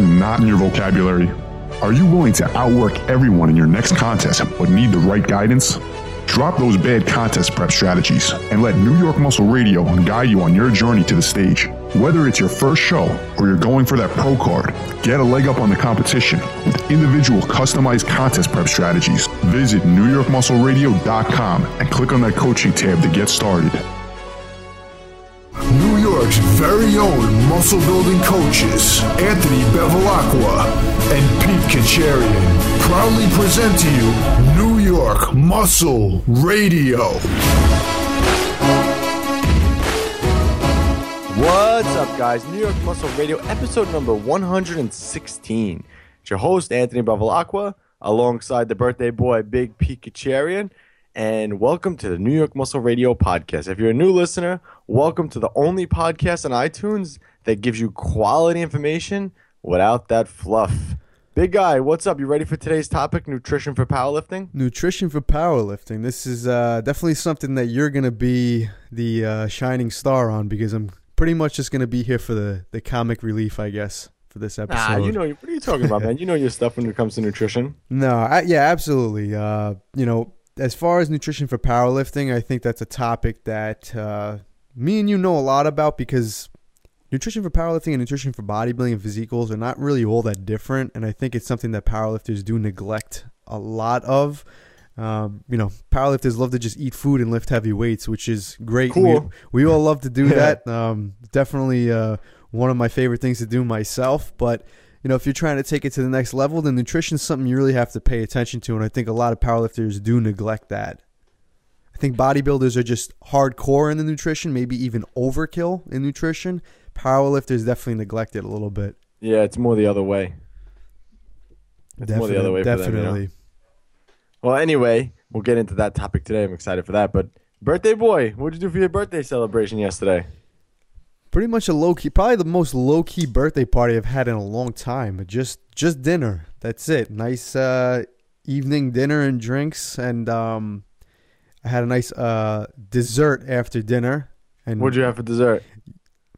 not in your vocabulary? Are you willing to outwork everyone in your next contest but need the right guidance? Drop those bad contest prep strategies and let New York Muscle Radio guide you on your journey to the stage. Whether it's your first show or you're going for that pro card, get a leg up on the competition with individual customized contest prep strategies. Visit NewYorkMuscleRadio.com and click on that coaching tab to get started. Very own muscle building coaches, Anthony Bevilacqua and Pete Kacharian, proudly present to you New York Muscle Radio. What's up, guys? New York Muscle Radio, episode number 116. It's your host, Anthony Bevilacqua, alongside the birthday boy, Big Pete Kacharian and welcome to the New York Muscle Radio podcast. If you're a new listener, welcome to the only podcast on iTunes that gives you quality information without that fluff. Big guy, what's up? You ready for today's topic, nutrition for powerlifting? Nutrition for powerlifting. This is uh, definitely something that you're going to be the uh, shining star on because I'm pretty much just going to be here for the, the comic relief, I guess, for this episode. Ah, you know, what are you talking about, man? You know your stuff when it comes to nutrition. No, I, yeah, absolutely. Uh, you know, as far as nutrition for powerlifting, I think that's a topic that uh, me and you know a lot about because nutrition for powerlifting and nutrition for bodybuilding and physique goals are not really all that different. And I think it's something that powerlifters do neglect a lot of. Um, you know, powerlifters love to just eat food and lift heavy weights, which is great. Cool. We, we all love to do that. Um, definitely uh, one of my favorite things to do myself. But you know, if you're trying to take it to the next level, then nutrition is something you really have to pay attention to. And I think a lot of powerlifters do neglect that. I think bodybuilders are just hardcore in the nutrition, maybe even overkill in nutrition. Powerlifters definitely neglect it a little bit. Yeah, it's more the other way. It's more the other way definitely. them. You know? Well, anyway, we'll get into that topic today. I'm excited for that. But birthday boy, what did you do for your birthday celebration yesterday? Pretty much a low key, probably the most low key birthday party I've had in a long time. Just just dinner. That's it. Nice uh, evening dinner and drinks, and um, I had a nice uh, dessert after dinner. And What'd you have for dessert?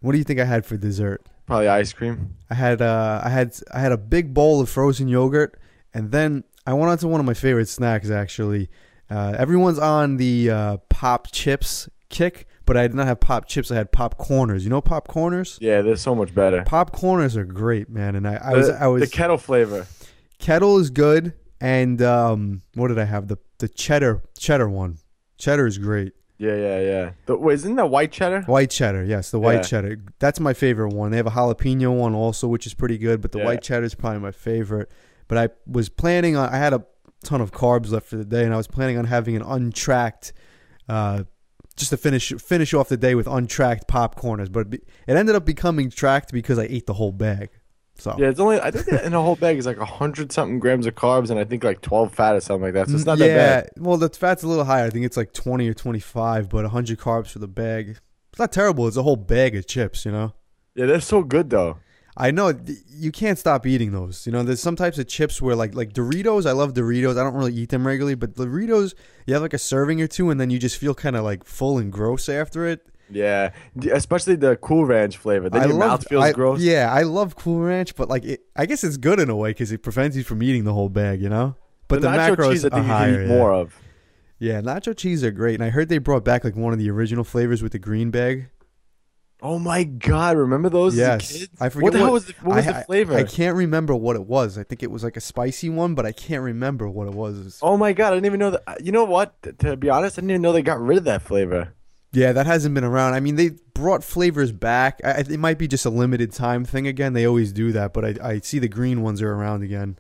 What do you think I had for dessert? Probably ice cream. I had uh, I had I had a big bowl of frozen yogurt, and then I went on to one of my favorite snacks. Actually, uh, everyone's on the uh, pop chips kick but I did not have pop chips. I had pop corners. You know pop corners? Yeah, they're so much better. Pop corners are great, man. And I, I the, was I was the kettle flavor. Kettle is good, and um, what did I have? The the cheddar cheddar one. Cheddar is great. Yeah, yeah, yeah. The, wait, isn't that white cheddar? White cheddar, yes, the white Yeah. cheddar. That's my favorite one. They have a jalapeno one also, which is pretty good, but the Yeah. white cheddar is probably my favorite. But I was planning on. I had a ton of carbs left for the day, and I was planning on having an untracked, uh, just to finish finish off the day with untracked popcorners. But it, be, it ended up becoming tracked because I ate the whole bag. So Yeah, it's only I think in a whole bag is like a hundred something grams of carbs and I think like twelve fat or something like that. So it's not yeah, that bad. well, the fat's a little higher. I think it's like twenty or twenty five, but hundred carbs for the bag. It's not terrible. It's a whole bag of chips, you know. Yeah, they're so good though. I know you can't stop eating those. You know, there's some types of chips where like like Doritos. I love Doritos. I don't really eat them regularly, but Doritos, you have like a serving or two, and then you just feel kind of like full and gross after it. Yeah, especially the Cool Ranch flavor. Then I your love, mouth feels I- gross. Yeah, I love Cool Ranch, but like it, I guess it's good in a way because it prevents you from eating the whole bag. You know. But the, nacho macros cheese I think you higher. can eat yeah. more of. Yeah, nacho cheese are great, and I heard they brought back like one of the original flavors with the green bag. Oh my god, remember those Yes? I forget what the hell was the, what was I- the flavor? I, can't remember what it was. I think it was like a spicy one, but I can't remember what it was. oh my god, I didn't even know that. You know what? T- to be honest, I didn't even know they got rid of that flavor. Yeah, that hasn't been around. I mean, they brought flavors back. I, I- it might be just a limited time thing again. They always do that, but I, I see the green ones are around again.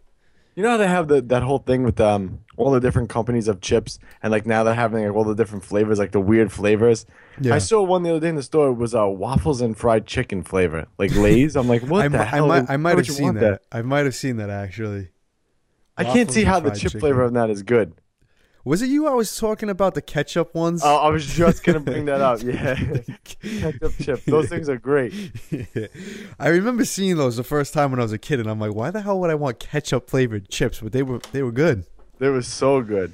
You know how they have the, that whole thing with um all the different companies of chips, and like now they're having like all the different flavors, like the weird flavors. Yeah. I saw one the other day in the store. It was a uh, waffles and fried chicken flavor, like Lay's. I'm like, what I, the mi- I hell? might, I might have seen want that. I might have seen that actually. I can't see how the chip chicken. flavor of that is good. Was it you? I was talking about the ketchup ones. Oh, I was just gonna bring that up. Yeah, ketchup chip. Those things are great. I remember seeing those the first time when I was a kid, and I'm like, why the hell would I want ketchup flavored chips? But they were they were good. They were so good.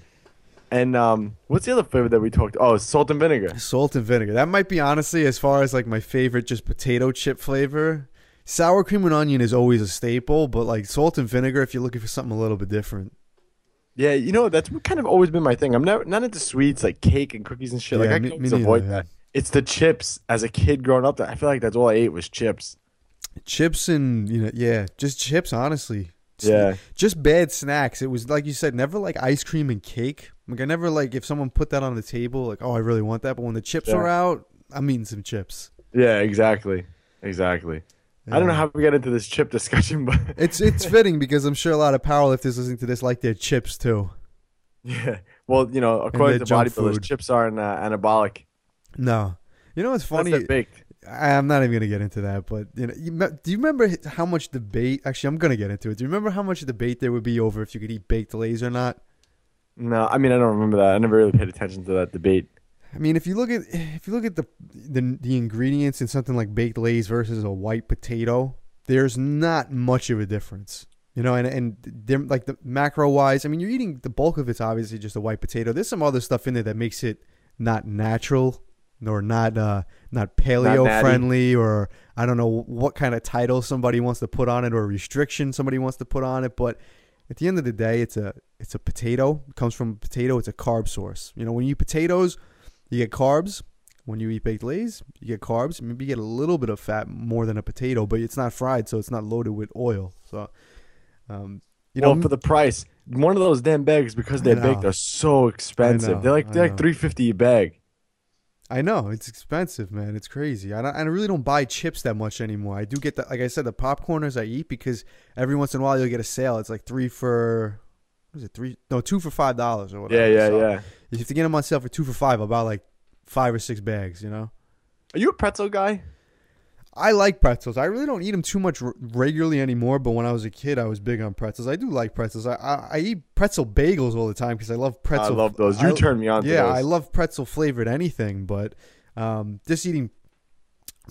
And um, what's the other flavor that we talked? Oh, salt and vinegar. Salt and vinegar. That might be honestly as far as like my favorite just potato chip flavor. sour cream and onion is always a staple, but like salt and vinegar if you're looking for something a little bit different. Yeah, you know that's kind of always been my thing. I'm never not into sweets like cake and cookies and shit. like I me- can me neither, avoid yeah. that. It's the chips as a kid growing up. That I feel like that's all I ate was chips. Chips and you know, yeah, just chips. Honestly, Just- Yeah. just bad snacks. It was like you said, never like ice cream and cake. Like I never like if someone put that on the table, like oh I really want that. But when the chips Yeah. are out, I'm eating some chips. Yeah, exactly, exactly. I don't know how we got into this chip discussion, but It's it's fitting because I'm sure a lot of powerlifters listening to this like their chips too. yeah. Well, you know, according to bodybuilders, food. chips aren't uh, anabolic. No, you know what's Funny. baked. I'm not even gonna get into that, but you know, you, do you remember how much debate? Actually, I'm gonna get into it. Do you remember how much debate there would be over if you could eat baked lays or not? No, I mean I don't remember that. I never really paid attention to that debate. I mean, if you look at if you look at the the, the ingredients in something like baked lays versus a white potato, there's not much of a difference. You know, and and they're like the macro wise. I mean, you're eating the bulk of it's obviously just a white potato. There's some other stuff in there that makes it not natural or not uh not paleo natty. friendly or I don't know what kind of title somebody wants to put on it or restriction somebody wants to put on it, but at the end of the day, it's a it's a potato. It comes from a potato. It's a carb source. You know, when you eat potatoes, you get carbs. When you eat baked lays, you get carbs. Maybe you get a little bit of fat more than a potato, but it's not fried, so it's not loaded with oil. So, um, you well, know, for the price, one of those damn bags because they're baked are so expensive. know, they're like they're like three fifty a bag. I know it's expensive, man. It's crazy. I, don't, I really don't buy chips that much anymore. I do get the, like I said, the popcorners I eat because every once in a while you'll get a sale. It's like three for, what is it three? No, two for five dollars or whatever. Yeah, yeah, So yeah. You get them on sale for two for five, buy like five or six bags. You know. Are you a pretzel guy? I like pretzels. I really don't eat them too much r- regularly anymore. But when I was a kid, I was big on pretzels. I do like pretzels. I I, I eat pretzel bagels all the time because I love pretzel. I love those. You I- turned me on. To Yeah. I love pretzel flavored anything. But um, just eating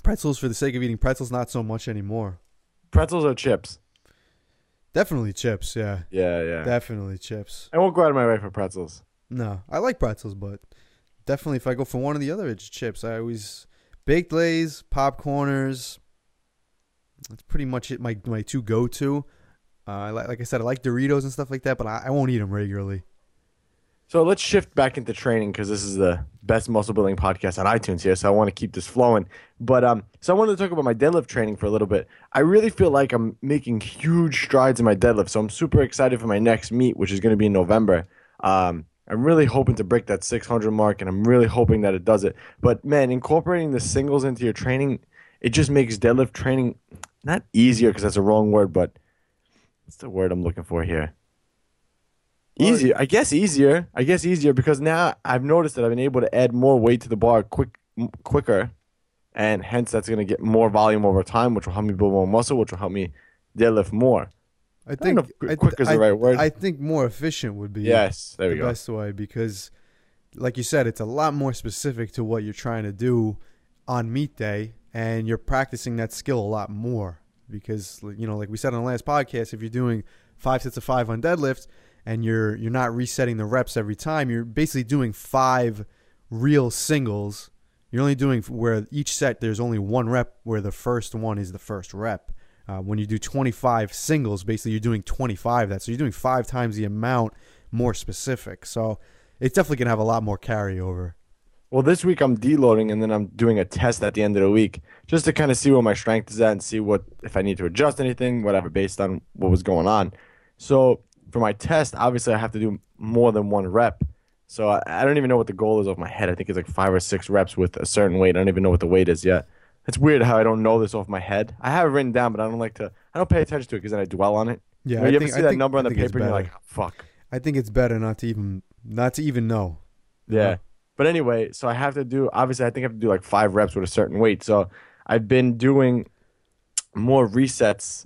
pretzels for the sake of eating pretzels, not so much anymore. pretzels or chips. Definitely chips. Yeah, Yeah, yeah. definitely chips. I won't go out of my way for pretzels. No, I like pretzels, but definitely if I go for one or the other, it's chips. I always baked lays, popcorners. That's pretty much it. My my two go to. Uh, I like, like I said, I like Doritos and stuff like that, but I, I won't eat them regularly. So let's shift back into training because this is the best muscle building podcast on iTunes here. So I want to keep this flowing. But um, so I wanted to talk about my deadlift training for a little bit. I really feel like I'm making huge strides in my deadlift. So I'm super excited for my next meet, which is going to be in November. Um, I'm really hoping to break that 600 mark, and I'm really hoping that it does it. But man, incorporating the singles into your training, it just makes deadlift training not easier because that's a wrong word, but what's the word I'm looking for here? Easier, I guess easier. I guess easier because now I've noticed that I've been able to add more weight to the bar quick, m- quicker, and hence that's going to get more volume over time, which will help me build more muscle, which will help me deadlift more. I think I, quick is the I- right word. I think more efficient would be Yes, there we the go. best way because, like you said, it's a lot more specific to what you're trying to do on meet day, and you're practicing that skill a lot more. Because you know, like we said on the last podcast, if you're doing five sets of five on deadlift and you're you're not resetting the reps every time, you're basically doing five real singles. You're only doing where each set there's only one rep where the first one is the first rep. Uh, when you do 25 singles, basically you're doing 25 that. So you're doing five times the amount more specific. So it's definitely going to have a lot more carryover. Well, this week I'm deloading and then I'm doing a test at the end of the week just to kind of see where my strength is at and see what if I need to adjust anything, whatever, based on what was going on. So for my test, obviously I have to do more than one rep. So I, I don't even know what the goal is off my head. I think it's like five or six reps with a certain weight. I don't even know what the weight is yet. It's weird how I don't know this off my head. I have it written down, but I don't like to. I don't pay attention to it because then I dwell on it. Yeah, You, know, I you think- ever I see that think- number on I the paper and you're like, oh, fuck. I think it's better not to even not to even know. Yeah. know? But anyway, so I have to do obviously I think I have to do like five reps with a certain weight. So I've been doing more resets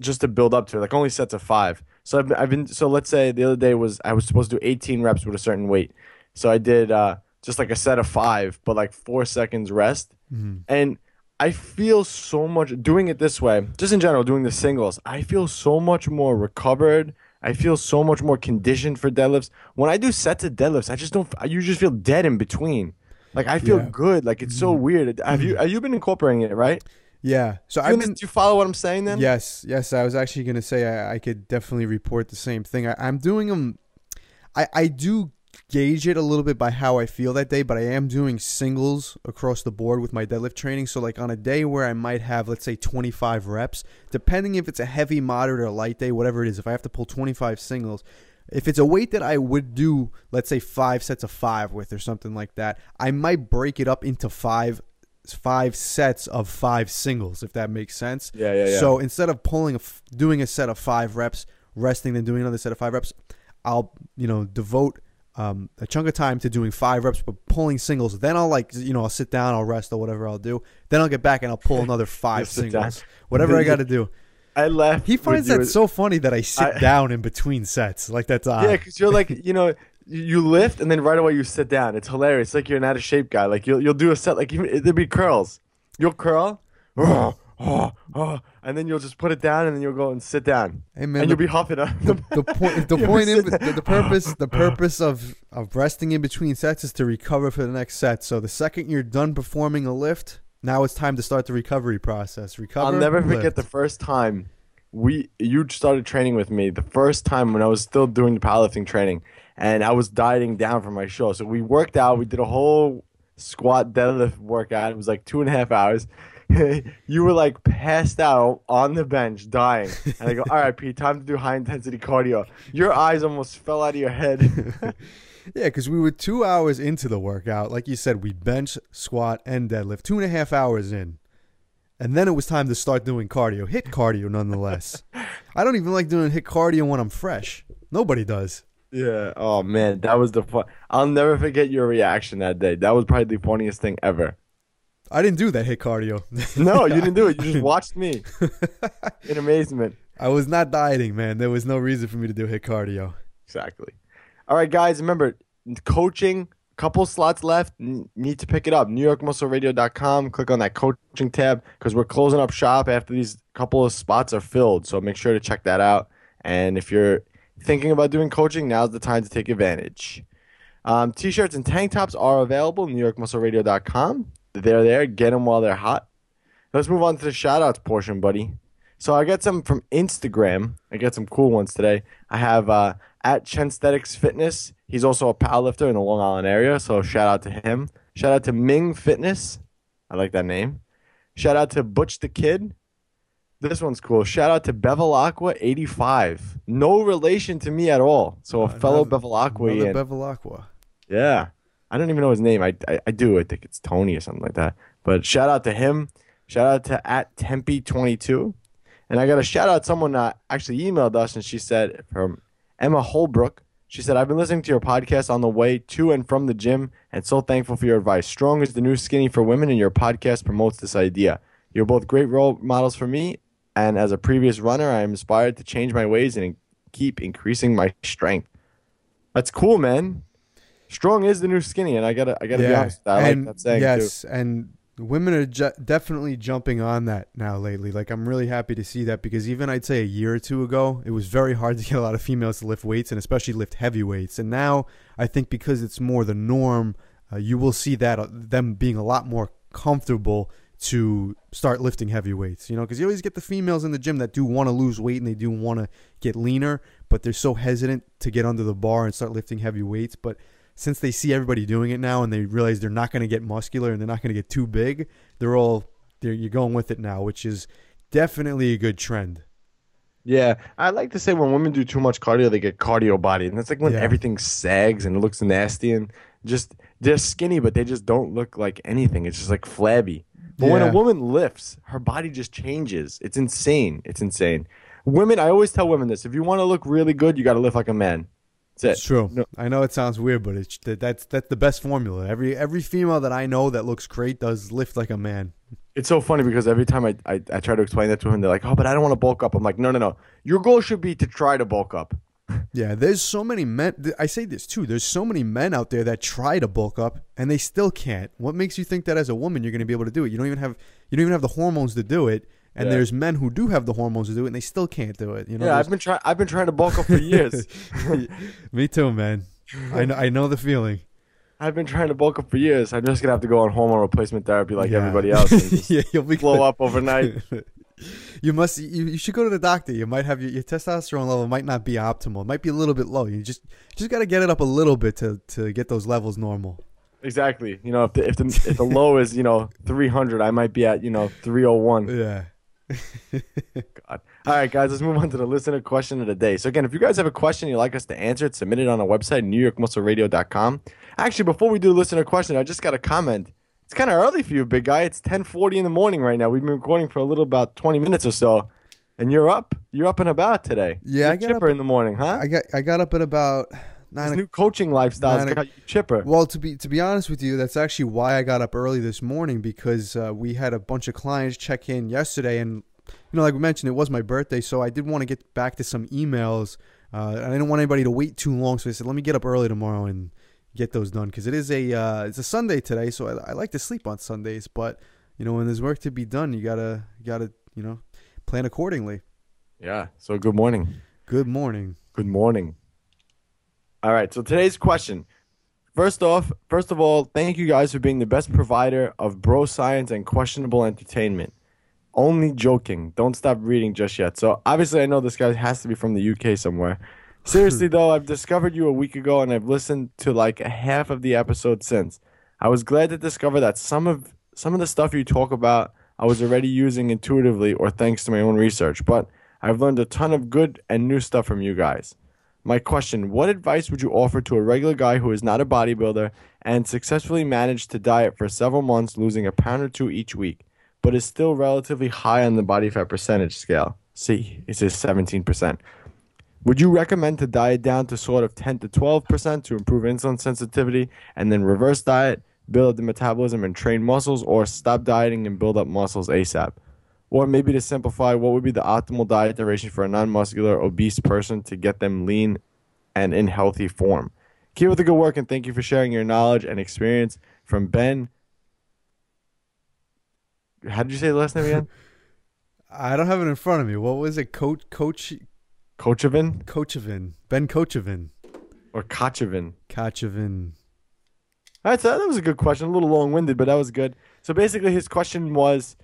just to build up to it, like only sets of five. So I've been, I've been so let's say the other day was I was supposed to do 18 reps with a certain weight. So I did uh just like a set of five, but like four seconds rest. Mhm. And I feel so much doing it this way, just in general, doing the singles. I feel so much more recovered. I feel so much more conditioned for deadlifts. When I do sets of deadlifts, I just don't. You just feel dead in between. Like I feel Yeah. good. Like it's so weird. Have you have you been incorporating it? Right? Yeah. So I've you, do you follow what I'm saying then? Yes, yes. I was actually gonna say I, I could definitely report the same thing. I, I'm doing them. I I do gauge it a little bit by how I feel that day, but I am doing singles across the board with my deadlift training. So like on a day where I might have let's say 25 reps, depending if it's a heavy, moderate, or light day, whatever it is. If I have to pull 25 singles. If it's a weight that I would do, let's say five sets of five with or something like that, I might break it up into five five sets of five singles, if that makes sense. Yeah, yeah, yeah. So instead of pulling a f- doing a set of five reps, resting, then doing another set of five reps, I'll you know devote um, a chunk of time to doing five reps, but pulling singles. Then I'll like you know I'll sit down, I'll rest or whatever I'll do. Then I'll get back and I'll pull another five singles, whatever I got to do. I left. He finds that so funny that I sit I- down in between sets. Like that's odd. Yeah, because you're like, you know, you lift and then right away you sit down. It's hilarious. It's like you're an out of shape guy. Like you'll you'll do a set like even there'll be curls. You'll curl, oh, oh, oh, and then you'll just put it down and then you'll go and sit down. Hey, man, and the- you'll be huffing up. the, the point the point in, the, the purpose the purpose of of resting in between sets is to recover for the next set. So the second you're done performing a lift, now it's time to start the recovery process. Recover. I'll never lift. forget the first time we you started training with me. The first time when I was still doing the powerlifting training, and I was dieting down for my show. So we worked out. We did a whole squat deadlift workout. It was like two and a half hours. you were like passed out on the bench, dying. And I go, "All right, Pete, time to do high intensity cardio." Your eyes almost fell out of your head. Yeah, because we were two hours into the workout. Like you said, we bench, squat, and deadlift. Two and a half hours in. And then it was time to start doing cardio. HIIT cardio, nonetheless. I don't even like doing HIIT cardio when I'm fresh. Nobody does. Yeah. Oh man, that was the fun. I'll never forget your reaction that day. That was probably the funniest thing ever. I didn't do that HIIT cardio. No, you didn't do it. You just watched me in amazement. I was not dieting, man. There was no reason for me to do HIIT cardio. Exactly. All right, guys. Remember, coaching. Couple slots left. N- need to pick it up. NewYorkMuscleRadio.com. Click on that coaching tab because we're closing up shop after these couple of spots are filled. So make sure to check that out. And if you're thinking about doing coaching, now's the time to take advantage. Um, t-shirts and tank tops are available. At newyorkmuscleradio.com. They're there. Get them while they're hot. Let's move on to the shout outs portion, buddy. So I got some from Instagram. I got some cool ones today. I have uh, at Chensthetics Fitness. He's also a powerlifter in the Long Island area, so shout out to him. Shout out to Ming Fitness. I like that name. Shout out to Butch the Kid. This one's cool. Shout out to Bevilacqua 85. No relation to me at all. So a fellow Another- Bevilacqua. Another. Bevilacqua. Yeah. I don't even know his name. I, I, I do. I think it's Tony or something like that. But shout out to him. Shout out to at Tempe22. And I got a shout out. Someone uh, actually emailed us and she said, from Emma Holbrook, she said, I've been listening to your podcast on the way to and from the gym and so thankful for your advice. Strong is the new skinny for women, and your podcast promotes this idea. You're both great role models for me. And as a previous runner, I am inspired to change my ways and keep increasing my strength. That's cool, man. Strong is the new skinny, and I gotta, I gotta yeah. be honest. I like and that saying yes, and women are ju- definitely jumping on that now lately. Like I'm really happy to see that because even I'd say a year or two ago, it was very hard to get a lot of females to lift weights and especially lift heavy weights. And now I think because it's more the norm, uh, you will see that uh, them being a lot more comfortable to start lifting heavy weights. You know, because you always get the females in the gym that do want to lose weight and they do want to get leaner, but they're so hesitant to get under the bar and start lifting heavy weights. But since they see everybody doing it now and they realize they're not going to get muscular and they're not going to get too big, they're all they're, you're going with it now, which is definitely a good trend. Yeah, I like to say when women do too much cardio, they get cardio body, and that's like when Yeah. everything sags and it looks nasty and just they're skinny, but they just don't look like anything. It's just like flabby. But when a woman lifts, her body just changes. It's insane. It's insane. Women, I always tell women this: if you want to look really good, you got to lift like a man. That's It's true. No- I know it sounds weird, but it's that's that's the best formula. Every every female that I know that looks great does lift like a man. It's so funny because every time I, I, I try to explain that to them, they're like, "Oh, but I don't want to bulk up." I'm like, "No, no, no. Your goal should be to try to bulk up." Yeah, there's so many men. I say this too. There's so many men out there that try to bulk up and they still can't. What makes you think that as a woman you're going to be able to do it? You don't even have you don't even have the hormones to do it. And Yeah. there's men who do have the hormones to do it and they still can't do it. You know. Yeah, there's- I've been trying. I've been trying to bulk up for years. Me too, man. I know, I know the feeling. I've been trying to bulk up for years. I'm just gonna have to go on hormone replacement therapy like Yeah. everybody else yeah, you'll be blow good. up overnight. you must. You, you should go to the doctor. You might have your, your testosterone level might not be optimal. It might be a little bit low. You just just got to get it up a little bit to to get those levels normal. Exactly. You know, if the if the if the low is you know 300, I might be at you know 301. Yeah. God. All right, guys, let's move on to the listener question of the day. So again, if you guys have a question you'd like us to answer it, submit it on our website, newyorkmuscleradio.com. Actually, before we do the listener question, I just got a comment. It's kind of early for you, big guy. It's 10:40 in the morning right now. We've been recording for a little about 20 minutes or so, and you're up. You're up and about today. Yeah, You're I get chipper up- in the morning, huh? I got I got up at about This nine. new coaching lifestyle got you chipper. Well, to be to be honest with you, that's actually why I got up early this morning because uh, we had a bunch of clients check in yesterday, and you know, like we mentioned, it was my birthday, so I did want to get back to some emails. Uh, I didn't want anybody to wait too long, so I said, let me get up early tomorrow and get those done because it is a uh, it's a Sunday today, so I, I like to sleep on Sundays, but you know, when there's work to be done, you gotta you gotta you know plan accordingly. Yeah. So good morning. Good morning. Good morning. All right, so today's question. First off, first of all, thank you guys for being the best provider of bro science and questionable entertainment. Only joking. Don't stop reading just yet. So obviously I know this guy has to be from the UK somewhere. Seriously though, I've discovered you a week ago and I've listened to like a half of the episode since. I was glad to discover that some of some of the stuff you talk about I was already using intuitively or thanks to my own research, but I've learned a ton of good and new stuff from you guys. My question What advice would you offer to a regular guy who is not a bodybuilder and successfully managed to diet for several months, losing a pound or two each week, but is still relatively high on the body fat percentage scale? See, it says 17%. Would you recommend to diet down to sort of 10 to 12% to improve insulin sensitivity and then reverse diet, build up the metabolism and train muscles, or stop dieting and build up muscles ASAP? Or maybe to simplify, what would be the optimal diet duration for a non muscular, obese person to get them lean and in healthy form? Keep up the good work and thank you for sharing your knowledge and experience from Ben. How did you say the last name again? I don't have it in front of me. What was it? Coach Coach Kochavin Kochevin. Ben Kochevin. or Kochavin? Kochevin. All right, so that was a good question. A little long winded, but that was good. So basically, his question was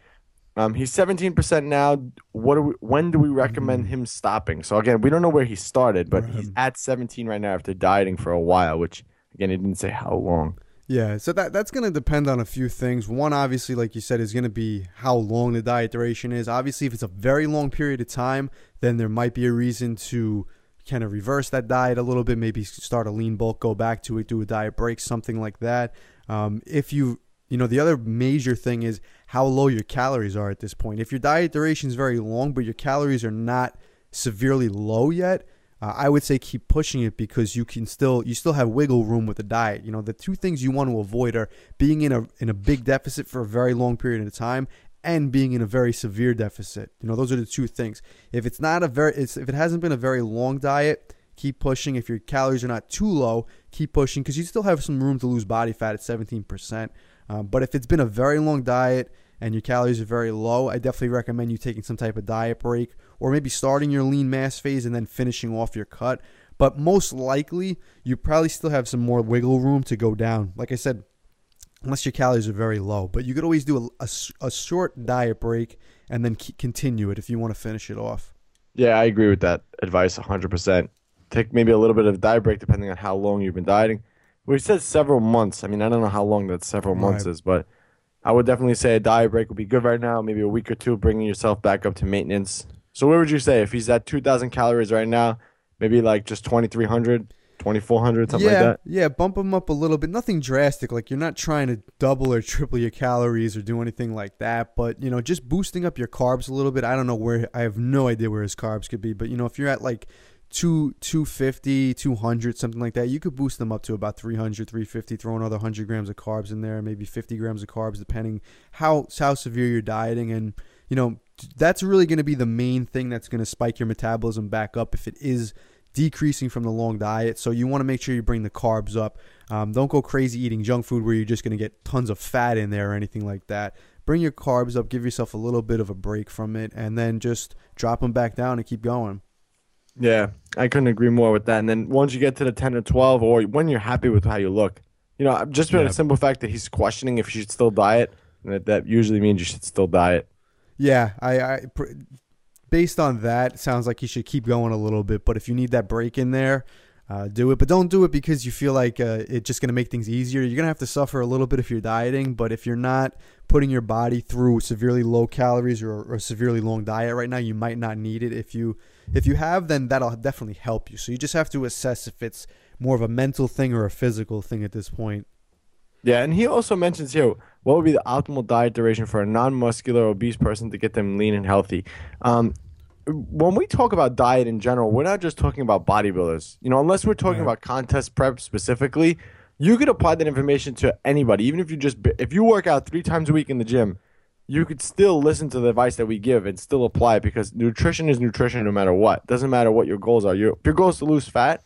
um, he's 17% now. What do we, when do we recommend him stopping? So again, we don't know where he started, but he's at 17 right now after dieting for a while, which again, he didn't say how long. Yeah, so that that's going to depend on a few things. One, obviously, like you said, is going to be how long the diet duration is. Obviously, if it's a very long period of time, then there might be a reason to kind of reverse that diet a little bit. Maybe start a lean bulk, go back to it, do a diet break, something like that. Um, if you you know the other major thing is how low your calories are at this point. If your diet duration is very long, but your calories are not severely low yet, uh, I would say keep pushing it because you can still you still have wiggle room with the diet. You know, the two things you want to avoid are being in a in a big deficit for a very long period of time and being in a very severe deficit. You know, those are the two things. If it's not a very if it hasn't been a very long diet, keep pushing. If your calories are not too low, keep pushing because you still have some room to lose body fat at 17%. Um, but if it's been a very long diet and your calories are very low, I definitely recommend you taking some type of diet break or maybe starting your lean mass phase and then finishing off your cut. But most likely, you probably still have some more wiggle room to go down. Like I said, unless your calories are very low. But you could always do a, a, a short diet break and then keep, continue it if you want to finish it off. Yeah, I agree with that advice 100%. Take maybe a little bit of a diet break depending on how long you've been dieting. We said several months. I mean, I don't know how long that several months Right. is, but I would definitely say a diet break would be good right now. Maybe a week or two, bringing yourself back up to maintenance. So, where would you say if he's at 2,000 calories right now? Maybe like just 2,300, 2,400, something yeah, like that. yeah, bump them up a little bit. Nothing drastic. Like you're not trying to double or triple your calories or do anything like that. But you know, just boosting up your carbs a little bit. I don't know where. I have no idea where his carbs could be. But you know, if you're at like two 250 200 something like that you could boost them up to about 300 350 throw another 100 grams of carbs in there maybe 50 grams of carbs depending how how severe you're dieting and you know that's really going to be the main thing that's going to spike your metabolism back up if it is decreasing from the long diet. So you want to make sure you bring the carbs up. Um, don't go crazy eating junk food where you're just going to get tons of fat in there or anything like that. Bring your carbs up, give yourself a little bit of a break from it, and then just drop them back down and keep going. Yeah, I couldn't agree more with that. And then once you get to the 10 or 12, or when you're happy with how you look, You know, just for Yeah. the simple fact that he's questioning if you should still diet, that, that usually means you should still diet. Yeah, I, I based on that, sounds like you should keep going a little bit. But if you need that break in there, uh, do it. But don't do it because you feel like uh, it's just going to make things easier. You're going to have to suffer a little bit if you're dieting. But if you're not putting your body through severely low calories or, or severely long diet right now, you might not need it. If you if you have, then that'll definitely help you. So you just have to assess if it's more of a mental thing or a physical thing at this point. Yeah, and he also mentions here what would be the optimal diet duration for a non-muscular obese person to get them lean and healthy. Um, when we talk about diet in general, we're not just talking about bodybuilders. You know, unless we're talking Right. about contest prep specifically, you could apply that information to anybody. Even if you just if you work out three times a week in the gym, you could still listen to the advice that we give and still apply it because nutrition is nutrition no matter what. Doesn't matter what your goals are. Your your goal is to lose fat,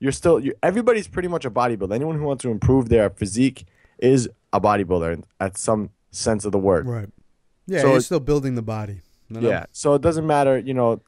you're still you everybody's pretty much a bodybuilder. Anyone who wants to improve their physique is a bodybuilder at some sense of the word. Right. Yeah, So you're still building the body. You know? Yeah. So it doesn't matter, you know,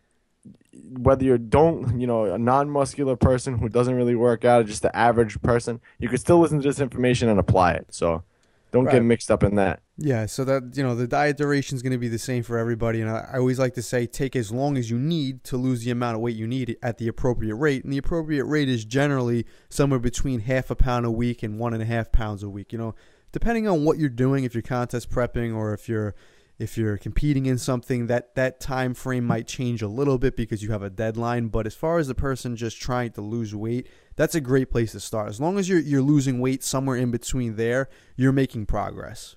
whether you're don't, you know, a non-muscular person who doesn't really work out, or just the average person, you could still listen to this information and apply it. So don't get mixed up in that. Yeah, so that you know the diet duration is going to be the same for everybody, and I, I always like to say take as long as you need to lose the amount of weight you need at the appropriate rate, and the appropriate rate is generally somewhere between half a pound a week and one and a half pounds a week. You know, depending on what you're doing, if you're contest prepping or if you're if you're competing in something, that that time frame might change a little bit because you have a deadline. But as far as the person just trying to lose weight, that's a great place to start. As long as you're you're losing weight somewhere in between there, you're making progress.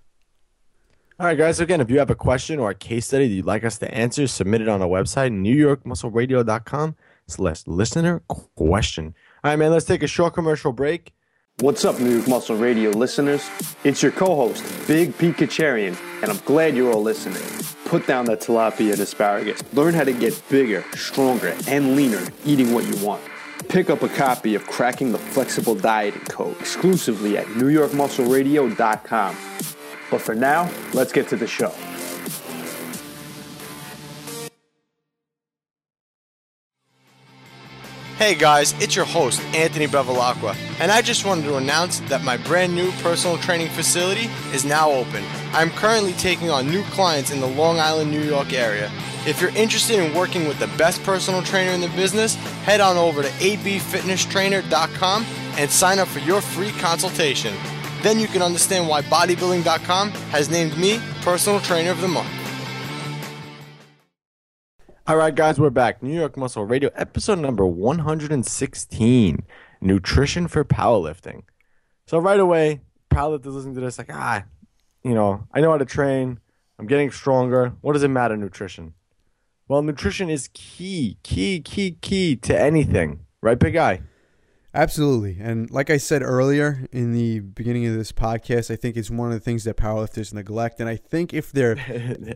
All right, guys. Again, if you have a question or a case study that you'd like us to answer, submit it on our website, newyorkmuscleradio.com slash listener question. All right, man, let's take a short commercial break. What's up, New York Muscle Radio listeners? It's your co-host, Big Pete Kacharian, and I'm glad you're all listening. Put down that tilapia and asparagus. Learn how to get bigger, stronger, and leaner eating what you want. Pick up a copy of Cracking the Flexible Dieting Code exclusively at NewYorkMuscleRadio.com. But for now, let's get to the show. Hey guys, it's your host, Anthony Bevilacqua, and I just wanted to announce that my brand new personal training facility is now open. I'm currently taking on new clients in the Long Island, New York area. If you're interested in working with the best personal trainer in the business, head on over to abfitnesstrainer.com and sign up for your free consultation. Then you can understand why bodybuilding.com has named me Personal Trainer of the Month. All right, guys, we're back. New York Muscle Radio, episode number 116 Nutrition for Powerlifting. So, right away, powerlifters listening to this like, ah, you know, I know how to train. I'm getting stronger. What does it matter, nutrition? Well, nutrition is key, key, key, key to anything. Right, big guy? Absolutely. And like I said earlier in the beginning of this podcast, I think it's one of the things that powerlifters neglect. And I think if they're,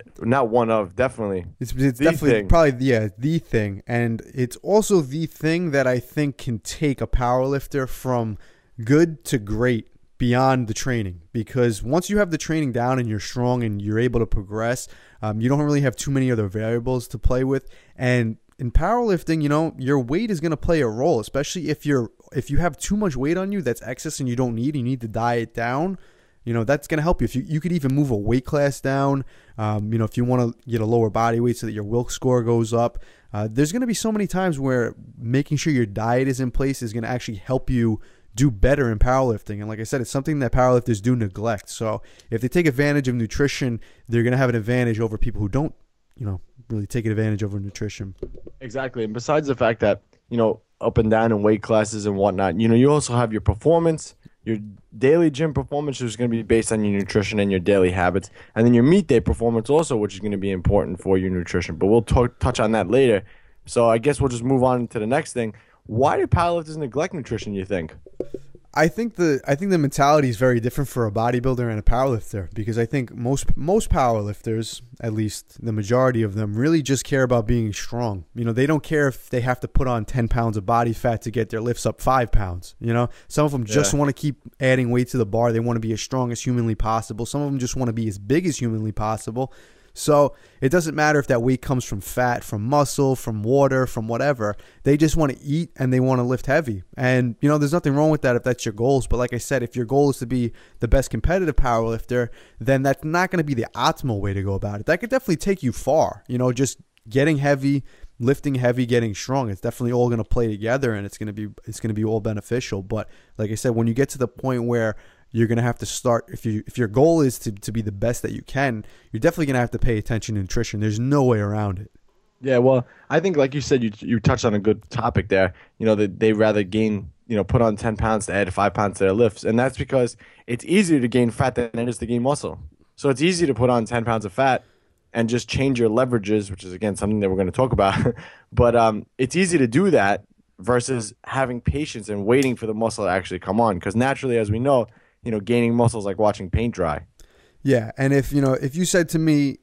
Not one of, definitely. it's, it's The definitely thing. probably, yeah, the thing. And it's also the thing that I think can take a powerlifter from good to great beyond the training. Because once you have the training down and you're strong and you're able to progress, um, you don't really have too many other variables to play with. And in powerlifting, you know, your weight is going to play a role, especially if you're if you have too much weight on you that's excess and you don't need, you need to diet down. You know, that's going to help you. If you you could even move a weight class down, um, you know, if you want to get a lower body weight so that your Wilks score goes up. Uh, there's going to be so many times where making sure your diet is in place is going to actually help you do better in powerlifting. And like I said, it's something that powerlifters do neglect. So if they take advantage of nutrition, they're going to have an advantage over people who don't, you know, really take advantage over nutrition. Exactly. And besides the fact that, you know, up and down in weight classes and whatnot, you know, you also have your performance, your daily gym performance, is going to be based on your nutrition and your daily habits. And then your meet day performance also, which is going to be important for your nutrition. But we'll talk, touch on that later. So I guess we'll just move on to the next thing. Why do powerlifters neglect nutrition, you think? I think the I think the mentality is very different for a bodybuilder and a powerlifter because I think most most powerlifters, at least the majority of them, really just care about being strong. You know, they don't care if they have to put on ten pounds of body fat to get their lifts up five pounds. You know, some of them just Yeah. want to keep adding weight to the bar. They want to be as strong as humanly possible. Some of them just want to be as big as humanly possible. So it doesn't matter if that weight comes from fat, from muscle, from water, from whatever. They just want to eat and they want to lift heavy. And, you know, there's nothing wrong with that if that's your goals. But like I said, if your goal is to be the best competitive power lifter, then that's not going to be the optimal way to go about it. That could definitely take you far, you know, just getting heavy, lifting heavy, getting strong. It's definitely all going to play together and it's going to be it's going to be all beneficial. But like I said, when you get to the point where you're going to have to start if you if your goal is to, to be the best that you can you're definitely going to have to pay attention to nutrition there's no way around it Yeah, well, I think like you said, you you touched on a good topic there. You know that they rather gain, you know, put on ten pounds to add five pounds to their lifts, and that's because it's easier to gain fat than it is to gain muscle. So it's easy to put on ten pounds of fat and just change your leverages, which is again something that we're going to talk about. but um, it's easy to do that versus having patience and waiting for the muscle to actually come on. Because naturally, as we know, you know, gaining muscles like watching paint dry. yeah and if you know if you said to me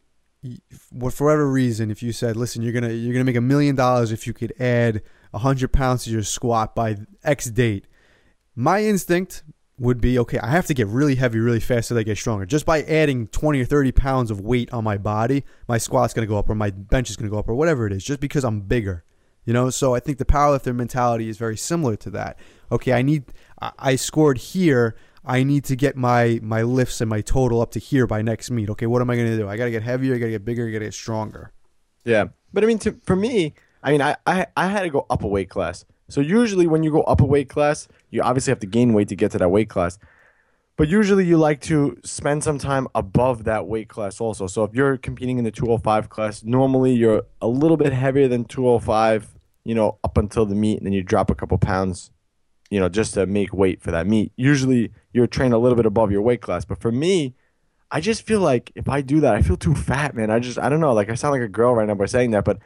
for whatever reason if you said listen you're gonna you're gonna make a million dollars if you could add 100 pounds to your squat by x date my instinct would be okay i have to get really heavy really fast so that i get stronger. Just by adding 20 or 30 pounds of weight on my body my squat's to go up or my bench is to go up or whatever it is just because i'm bigger you know? So i think the powerlifter mentality is very similar to that. Okay i need I scored here I need to get my my lifts and my total up to here by next meet. Okay, what am I going to do? I got to get heavier, I got to get bigger, I got to get stronger. Yeah, but I mean, to, for me, I mean, I, I I had to go up a weight class. So usually, when you go up a weight class, you obviously have to gain weight to get to that weight class. But usually, you like to spend some time above that weight class also. So if you're competing in the 205 class, normally you're a little bit heavier than 205. You know, up until the meet, and then you drop a couple pounds. You know, just to make weight for that meet. Usually, you're trained a little bit above your weight class. But for me, I just feel like if I do that, I feel too fat, man. I just I don't know. Like I sound like a girl right now by saying that, but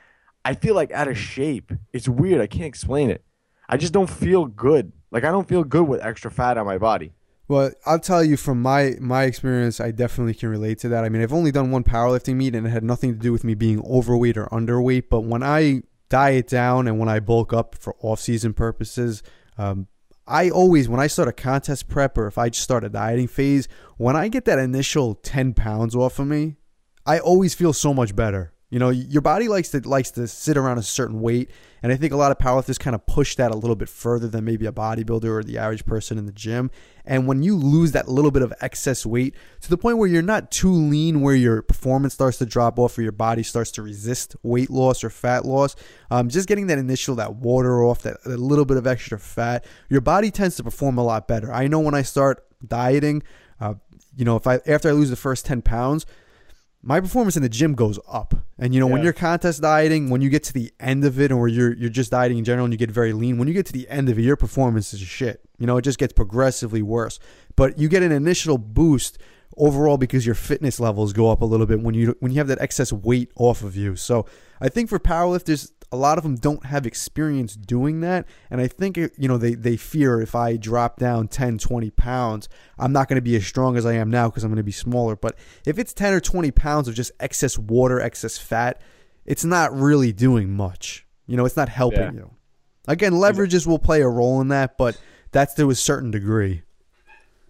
I feel like out of shape. It's weird. I can't explain it. I just don't feel good. Like I don't feel good with extra fat on my body. Well, I'll tell you from my my experience, I definitely can relate to that. I mean, I've only done one powerlifting meet, and it had nothing to do with me being overweight or underweight. But when I diet down and when I bulk up for off season purposes, um, I always when I start a contest prep or if I just start a dieting phase, when I get that initial ten pounds off of me, I always feel so much better. You know, your body likes to likes to sit around a certain weight, and I think a lot of powerlifters kind of push that a little bit further than maybe a bodybuilder or the average person in the gym. And when you lose that little bit of excess weight to the point where you're not too lean, where your performance starts to drop off, or your body starts to resist weight loss or fat loss, um, just getting that initial that water off, that, that little bit of extra fat, your body tends to perform a lot better. I know when I start dieting, uh, you know, if I after I lose the first ten pounds my performance in the gym goes up. And you know, when you're contest dieting, when you get to the end of it, or you're you're just dieting in general and you get very lean, when you get to the end of it, your performance is shit. You know, it just gets progressively worse. But you get an initial boost overall because your fitness levels go up a little bit when you when you have that excess weight off of you. So I think for powerlifters, a lot of them don't have experience doing that and i think uh, you know they, they fear if i drop down 10 20 pounds i'm not going to be as strong as i am now because i'm going to be smaller but if it's 10 or 20 pounds of just excess water excess fat it's not really doing much you know it's not helping Yeah. you again leverages will play a role in that but that's to a certain degree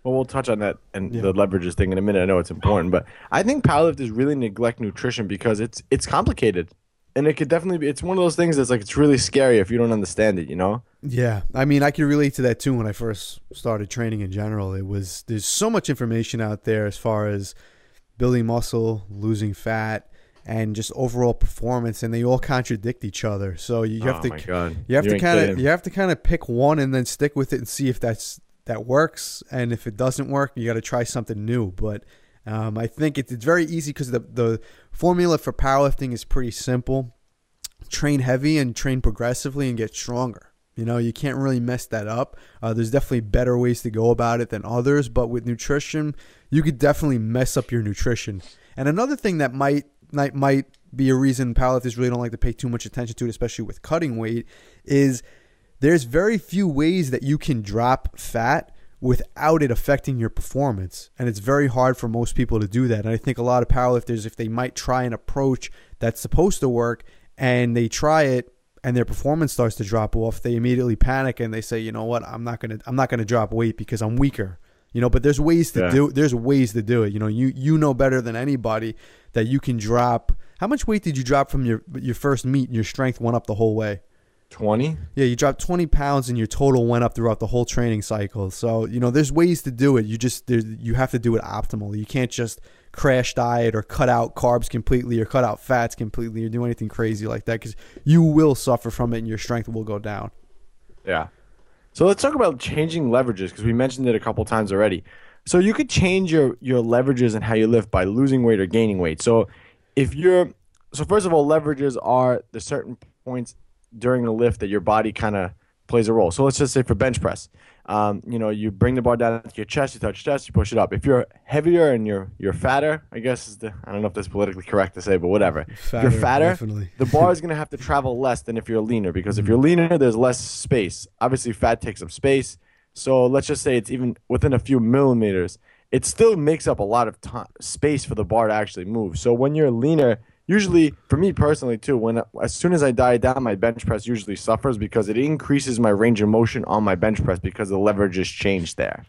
Well, we'll touch on that and Yeah. the leverages thing in a minute. I know it's important, but I think powerlifters really neglect nutrition because it's it's complicated, and it could definitely be. It's one of those things that's like it's really scary if you don't understand it. You know? Yeah, I mean, I can relate to that too. When I first started training in general, it was there's so much information out there as far as building muscle, losing fat, and just overall performance, and they all contradict each other. So you have oh to you have to kind of you have to kind of pick one and then stick with it and see if that's that works. And if it doesn't work, you got to try something new. But um, I think it's, it's very easy because the the formula for powerlifting is pretty simple: train heavy and train progressively and get stronger. You know, you can't really mess that up. Uh, there's definitely better ways to go about it than others, but with nutrition, you could definitely mess up your nutrition. And another thing that might might, might be a reason powerlifters really don't like to pay too much attention to it, especially with cutting weight, is there's very few ways that you can drop fat without it affecting your performance. And it's very hard for most people to do that. And I think a lot of powerlifters, if they might try an approach that's supposed to work and they try it and their performance starts to drop off, they immediately panic and they say, you know what, I'm not gonna I'm not gonna drop weight because I'm weaker. You know, but there's ways to Yeah. do there's ways to do it. You know, you you know better than anybody that you can drop. How much weight did you drop from your your first meet and your strength went up the whole way? 20? Yeah, you dropped 20 pounds and your total went up throughout the whole training cycle. So, you know, there's ways to do it. You just, you have to do it optimally. You can't just crash diet or cut out carbs completely or cut out fats completely or do anything crazy like that because you will suffer from it and your strength will go down. Yeah. So let's talk about changing leverages because we mentioned it a couple times already. So you could change your your leverages and how you lift by losing weight or gaining weight. So if you're so first of all, leverages are the certain points during the lift that your body kind of plays a role. So let's just say for bench press, um, you know, you bring the bar down to your chest, you touch chest, you push it up. If you're heavier and you're you're fatter, I guess is the I don't know if that's politically correct to say, but whatever. if you're fatter, definitely. the bar is going to have to travel less than if you're leaner because if you're leaner, there's less space. Obviously, fat takes up space. So let's just say it's even within a few millimeters. It still makes up a lot of time, space for the bar to actually move. So when you're leaner, usually for me personally too, when as soon as I diet down, my bench press usually suffers because it increases my range of motion on my bench press because the leverage is changed there.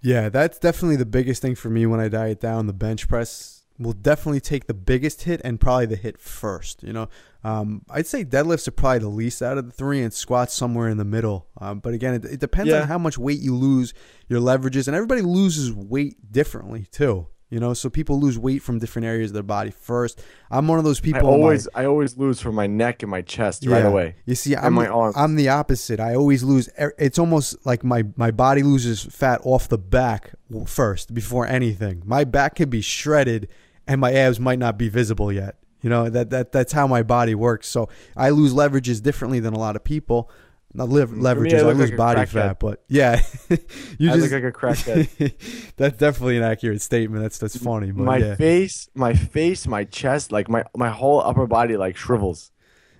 Yeah, that's definitely the biggest thing for me when I diet down. The bench press will definitely take the biggest hit and probably the hit first. You know, um, I'd say deadlifts are probably the least out of the three, and squats somewhere in the middle. Um, but again, it, it depends Yeah. on how much weight you lose, your leverages, and everybody loses weight differently too. You know, so people lose weight from different areas of their body first. I'm one of those I people. my- always I always lose from my neck and my chest right away. You see, I'm my arms. I'm the opposite. I always lose. It's almost like my my body loses fat off the back first before anything. My back can be shredded, and my abs might not be visible yet. You know that that that's how my body works. So I lose leverages differently than a lot of people. Not Mm, For. I I, lose like body fat, but yeah, you I just look like a crackhead. that's definitely an accurate statement. That's that's funny, but my yeah. face, my face, my chest, like my my whole upper body like shrivels.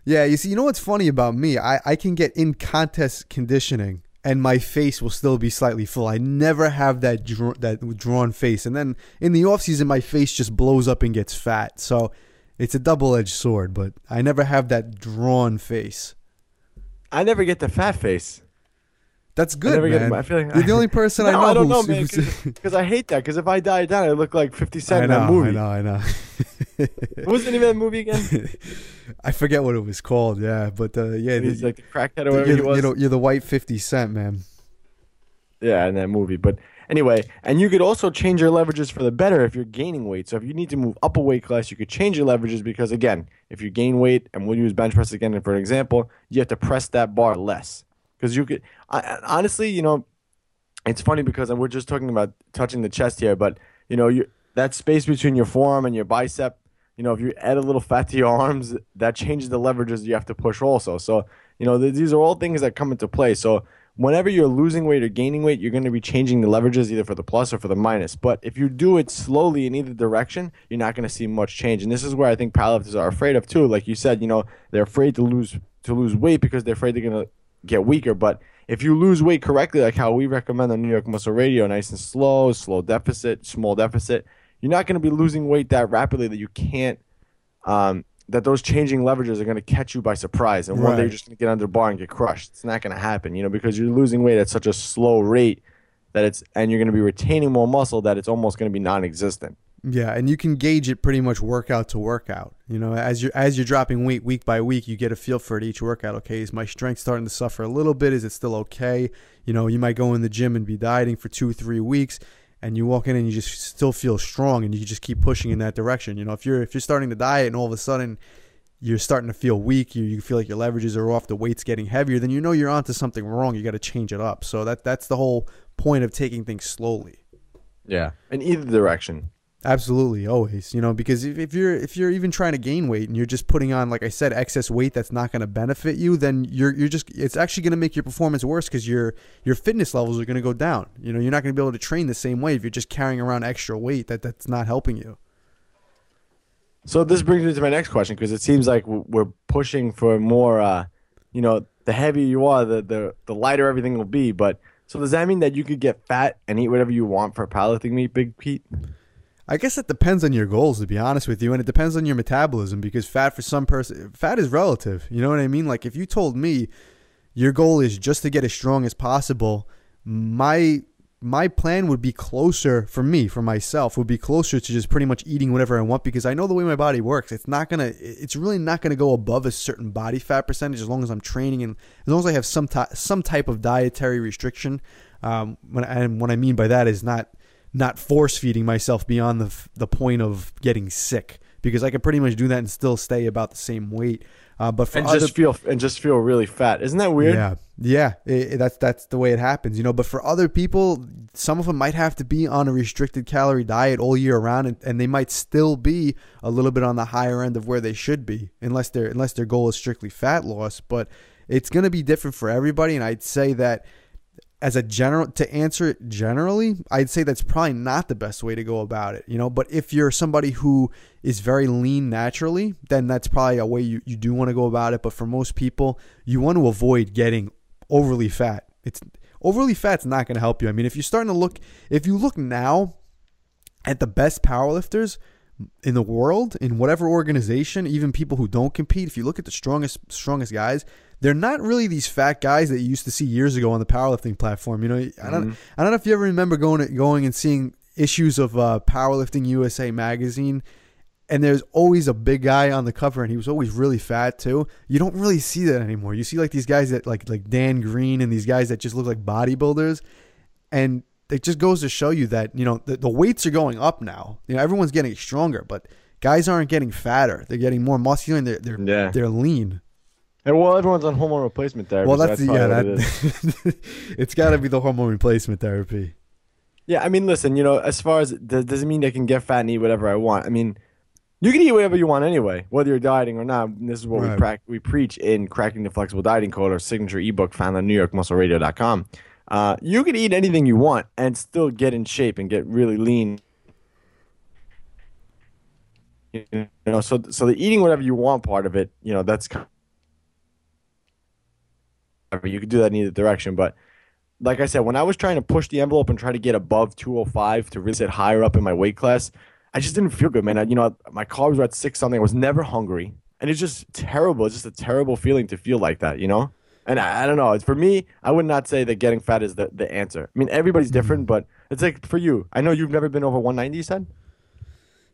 Yeah, you see, you know what's funny about me? I, I can get in contest conditioning and my face will still be slightly full. I never have that dr- that drawn face. And then in the off season, my face just blows up and gets fat. So it's a double edged sword, but I never have that drawn face. I never get the fat face. That's I good, never man. I feel like You're the only person I No, know. I don't know, man, because I hate that. Because if I die down, I look like Fifty Cent I in know, that movie. I know, I know. What was the name of that movie again? I forget what it was called. Yeah, but uh, yeah, He's the- like the crackhead or whatever you're, he was. you know, you're the white Fifty Cent man. Yeah, in that movie. But anyway, and you could also change your leverages for the better if you're gaining weight. So if you need to move up a weight class, you could change your leverages because again, if you gain weight, and we'll use bench press again for an example, you have to press that bar less because you could. I, honestly, you know, it's funny because we're just talking about touching the chest here, but you know, you that space between your forearm and your bicep. You know, if you add a little fat to your arms, that changes the leverages you have to push also. So, you know, th- these are all things that come into play. So, whenever you're losing weight or gaining weight, you're going to be changing the leverages either for the plus or for the minus. But if you do it slowly in either direction, you're not going to see much change. And this is where I think powerlifters are afraid of too. Like you said, you know, they're afraid to lose to lose weight because they're afraid they're going to get weaker. But if you lose weight correctly, like how we recommend on New York Muscle Radio, nice and slow, slow deficit, small deficit, you're not going to be losing weight that rapidly that you can't. Um, that those changing leverages are going to catch you by surprise, and one day you're just going to get under the bar and get crushed. It's not going to happen, you know, because you're losing weight at such a slow rate that it's, and you're going to be retaining more muscle that it's almost going to be non-existent. Yeah, and you can gauge it pretty much workout to workout. You know, as you're as you're dropping weight week by week, you get a feel for it each workout. Okay, is my strength starting to suffer a little bit? Is it still okay? You know, you might go in the gym and be dieting for two, three weeks, and you walk in and you just still feel strong, and you just keep pushing in that direction. You know, if you're if you're starting to diet and all of a sudden you're starting to feel weak, you, you feel like your leverages are off, the weight's getting heavier, then you know you're onto something wrong. You got to change it up. So that that's the whole point of taking things slowly. Yeah, in either direction. Absolutely, always. You know, because if, if you're if you're even trying to gain weight and you're just putting on, like I said, excess weight that's not going to benefit you, then you're you're just it's actually going to make your performance worse because your your fitness levels are going to go down. You know, you're not going to be able to train the same way if you're just carrying around extra weight. That that's not helping you. So this brings me to my next question because it seems like we're pushing for more. Uh, you know, the heavier you are, the, the the lighter everything will be. But so does that mean that you could get fat and eat whatever you want for powerlifting meet, Big Pete? I guess it depends on your goals, to be honest with you, and it depends on your metabolism because fat for some person, fat is relative. You know what I mean? Like if you told me your goal is just to get as strong as possible, my my plan would be closer for me, for myself, would be closer to just pretty much eating whatever I want because I know the way my body works. It's not gonna, it's really not gonna go above a certain body fat percentage as long as I'm training and as long as I have some ty- some type of dietary restriction. Um, when, and what I mean by that is not not force feeding myself beyond the the point of getting sick because I can pretty much do that and still stay about the same weight. Uh, but for and other, just feel and just feel really fat. Isn't that weird? yeah, yeah, it, it- that's that's the way it happens, you know. But for other people, some of them might have to be on a restricted calorie diet all year round, and, and they might still be a little bit on the higher end of where they should be, unless their unless their goal is strictly fat loss. But it's going to be different for everybody, and I'd say that as a general to answer it generally i'd say that's probably not the best way to go about it you know? But if you're somebody who is very lean naturally then that's probably a way you, you do want to go about it. But for most people you want to avoid getting overly fat. It's overly fat's not going to help you. I mean if you're starting to look if you look now at the best powerlifters in the world in whatever organization even people who don't compete if you look at the strongest strongest guys they're not really these fat guys that you used to see years ago on the powerlifting platform you know i don't i don't know if you ever remember going going and seeing issues of uh, powerlifting usa magazine and there's always a big guy on the cover and he was always really fat too you don't really see that anymore you see like these guys that like like dan green and these guys that just look like bodybuilders and it just goes to show you that you know the, the weights are going up now. You know everyone's getting stronger, but guys aren't getting fatter. They're getting more muscular and they're they're Yeah. they're lean. And well, everyone's on hormone replacement therapy. well, so that's, the probably yeah, what it is. that it's got to be the hormone replacement therapy. Yeah, I mean, listen, you know, as far as that doesn't mean I can get fat and eat whatever I want. I mean, you can eat whatever you want anyway, whether you're dieting or not. And this is what we Right. prac- we preach in cracking the flexible dieting code, our signature ebook found on NewYorkMuscleRadio.com. Uh, you can eat anything you want and still get in shape and get really lean. You know, so so the eating whatever you want part of it, you know, that's kind you could do that in either direction, but like I said, when I was trying to push the envelope and try to get above 205 to really sit higher up in my weight class, I just didn't feel good, man. I, you know, my carbs were at six something. I was never hungry, and it's just terrible. It's just a terrible feeling to feel like that, you know. And I, I don't know. It's for me. I would not say that getting fat is the, the answer. I mean, everybody's hmm. different, but it's like for you. I know you've never been over 190. You said.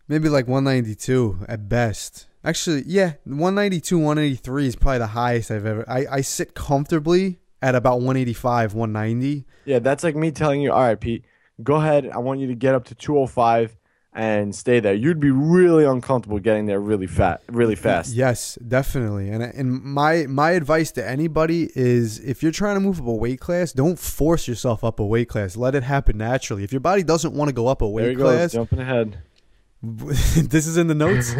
Maybe like 192 at best. Actually, yeah, 192, 183 is probably the highest I've ever. I, I sit comfortably at about 185, 190. Yeah, that's like me telling you, all right, Pete, go ahead. I want you to get up to 205 and stay there. You'd be really uncomfortable getting there really fat, really fast. Yes, definitely. And and my my advice to anybody is if you're trying to move up a weight class, don't force yourself up a weight class. Let it happen naturally. If your body doesn't want to go up a There weight he goes, class, jumping ahead. this is in the notes.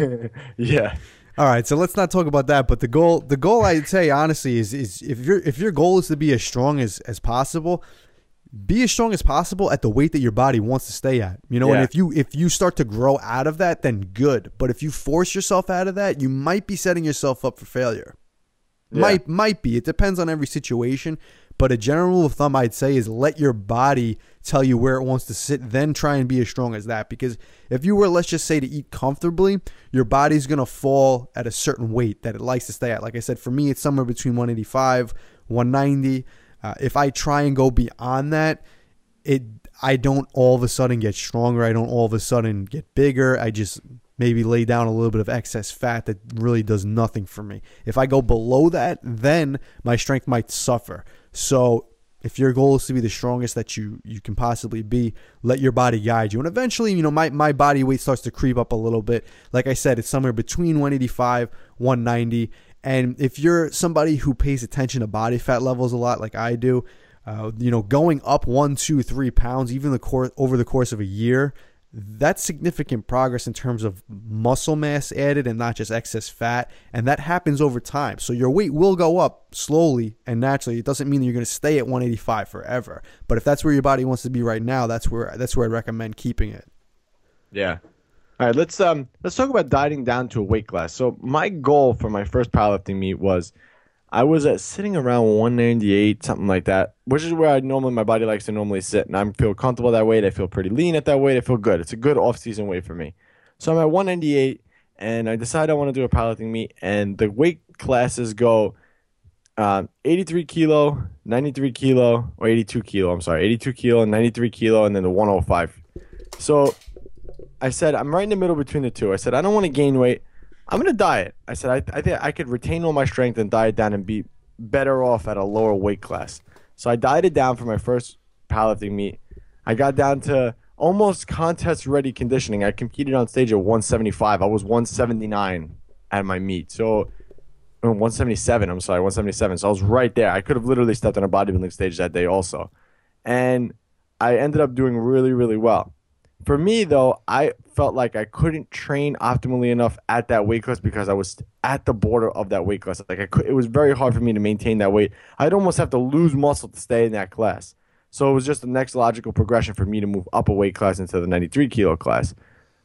yeah. All right, so let's not talk about that. But the goal, the goal, I'd say honestly, is is if your if your goal is to be as strong as as possible, be as strong as possible at the weight that your body wants to stay at. You know, and if you if you start to grow out of that, then good. But if you force yourself out of that, you might be setting yourself up for failure. Yeah. Might might be. It depends on every situation. But a general rule of thumb I'd say is let your body tell you where it wants to sit, then try and be as strong as that. Because if you were, let's just say, to eat comfortably, your body's gonna fall at a certain weight that it likes to stay at. Like I said, for me, it's somewhere between 185, 190. Uh, if I try and go beyond that, it I don't all of a sudden get stronger. I don't all of a sudden get bigger. I just maybe lay down a little bit of excess fat that really does nothing for me. If I go below that, then my strength might suffer. So if your goal is to be the strongest that you you can possibly be, let your body guide you. And eventually, you know, my, my body weight starts to creep up a little bit. Like I said, it's somewhere between 185, 190. And if you're somebody who pays attention to body fat levels a lot, like I do, uh, you know, going up one, two, three pounds, even the course over the course of a year, that's significant progress in terms of muscle mass added and not just excess fat. And that happens over time. So your weight will go up slowly and naturally. It doesn't mean that you're going to stay at 185 forever. But if that's where your body wants to be right now, that's where that's where I recommend keeping it. Yeah. All right, let's um let's talk about dieting down to a weight class. So my goal for my first powerlifting meet was I was at sitting around 198, something like that, which is where I normally my body likes to normally sit, and I feel comfortable that weight. I feel pretty lean at that weight. I feel good. It's a good off-season weight for me. So I'm at 198, and I decide I want to do a powerlifting meet, and the weight classes go um, 83 kilo, 93 kilo, or 82 kilo. I'm sorry, 82 kilo, 93 kilo, and then the 105. So I said I'm right in the middle between the two. I said I don't want to gain weight. I'm gonna diet. I said I, I think I could retain all my strength and diet down and be better off at a lower weight class. So I dieted down for my first powerlifting meet. I got down to almost contest ready conditioning. I competed on stage at 175. I was 179 at my meet. So uh, 177. I'm sorry, 177. So I was right there. I could have literally stepped on a bodybuilding stage that day also, and I ended up doing really really well. For me though, I felt like I couldn't train optimally enough at that weight class because I was at the border of that weight class. Like could, it was very hard for me to maintain that weight. I'd almost have to lose muscle to stay in that class. So it was just the next logical progression for me to move up a weight class into the 93 kilo class.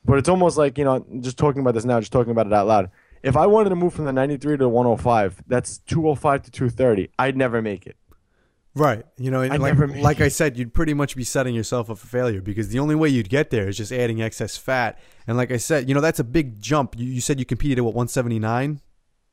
But it's almost like, you know, just talking about this now, just talking about it out loud. If I wanted to move from the 93 to 105, that's 205 to 230. I'd never make it. Right. You know, I like, like I said, you'd pretty much be setting yourself up for failure because the only way you'd get there is just adding excess fat. And like I said, you know, that's a big jump. You, you said you competed at what, 179?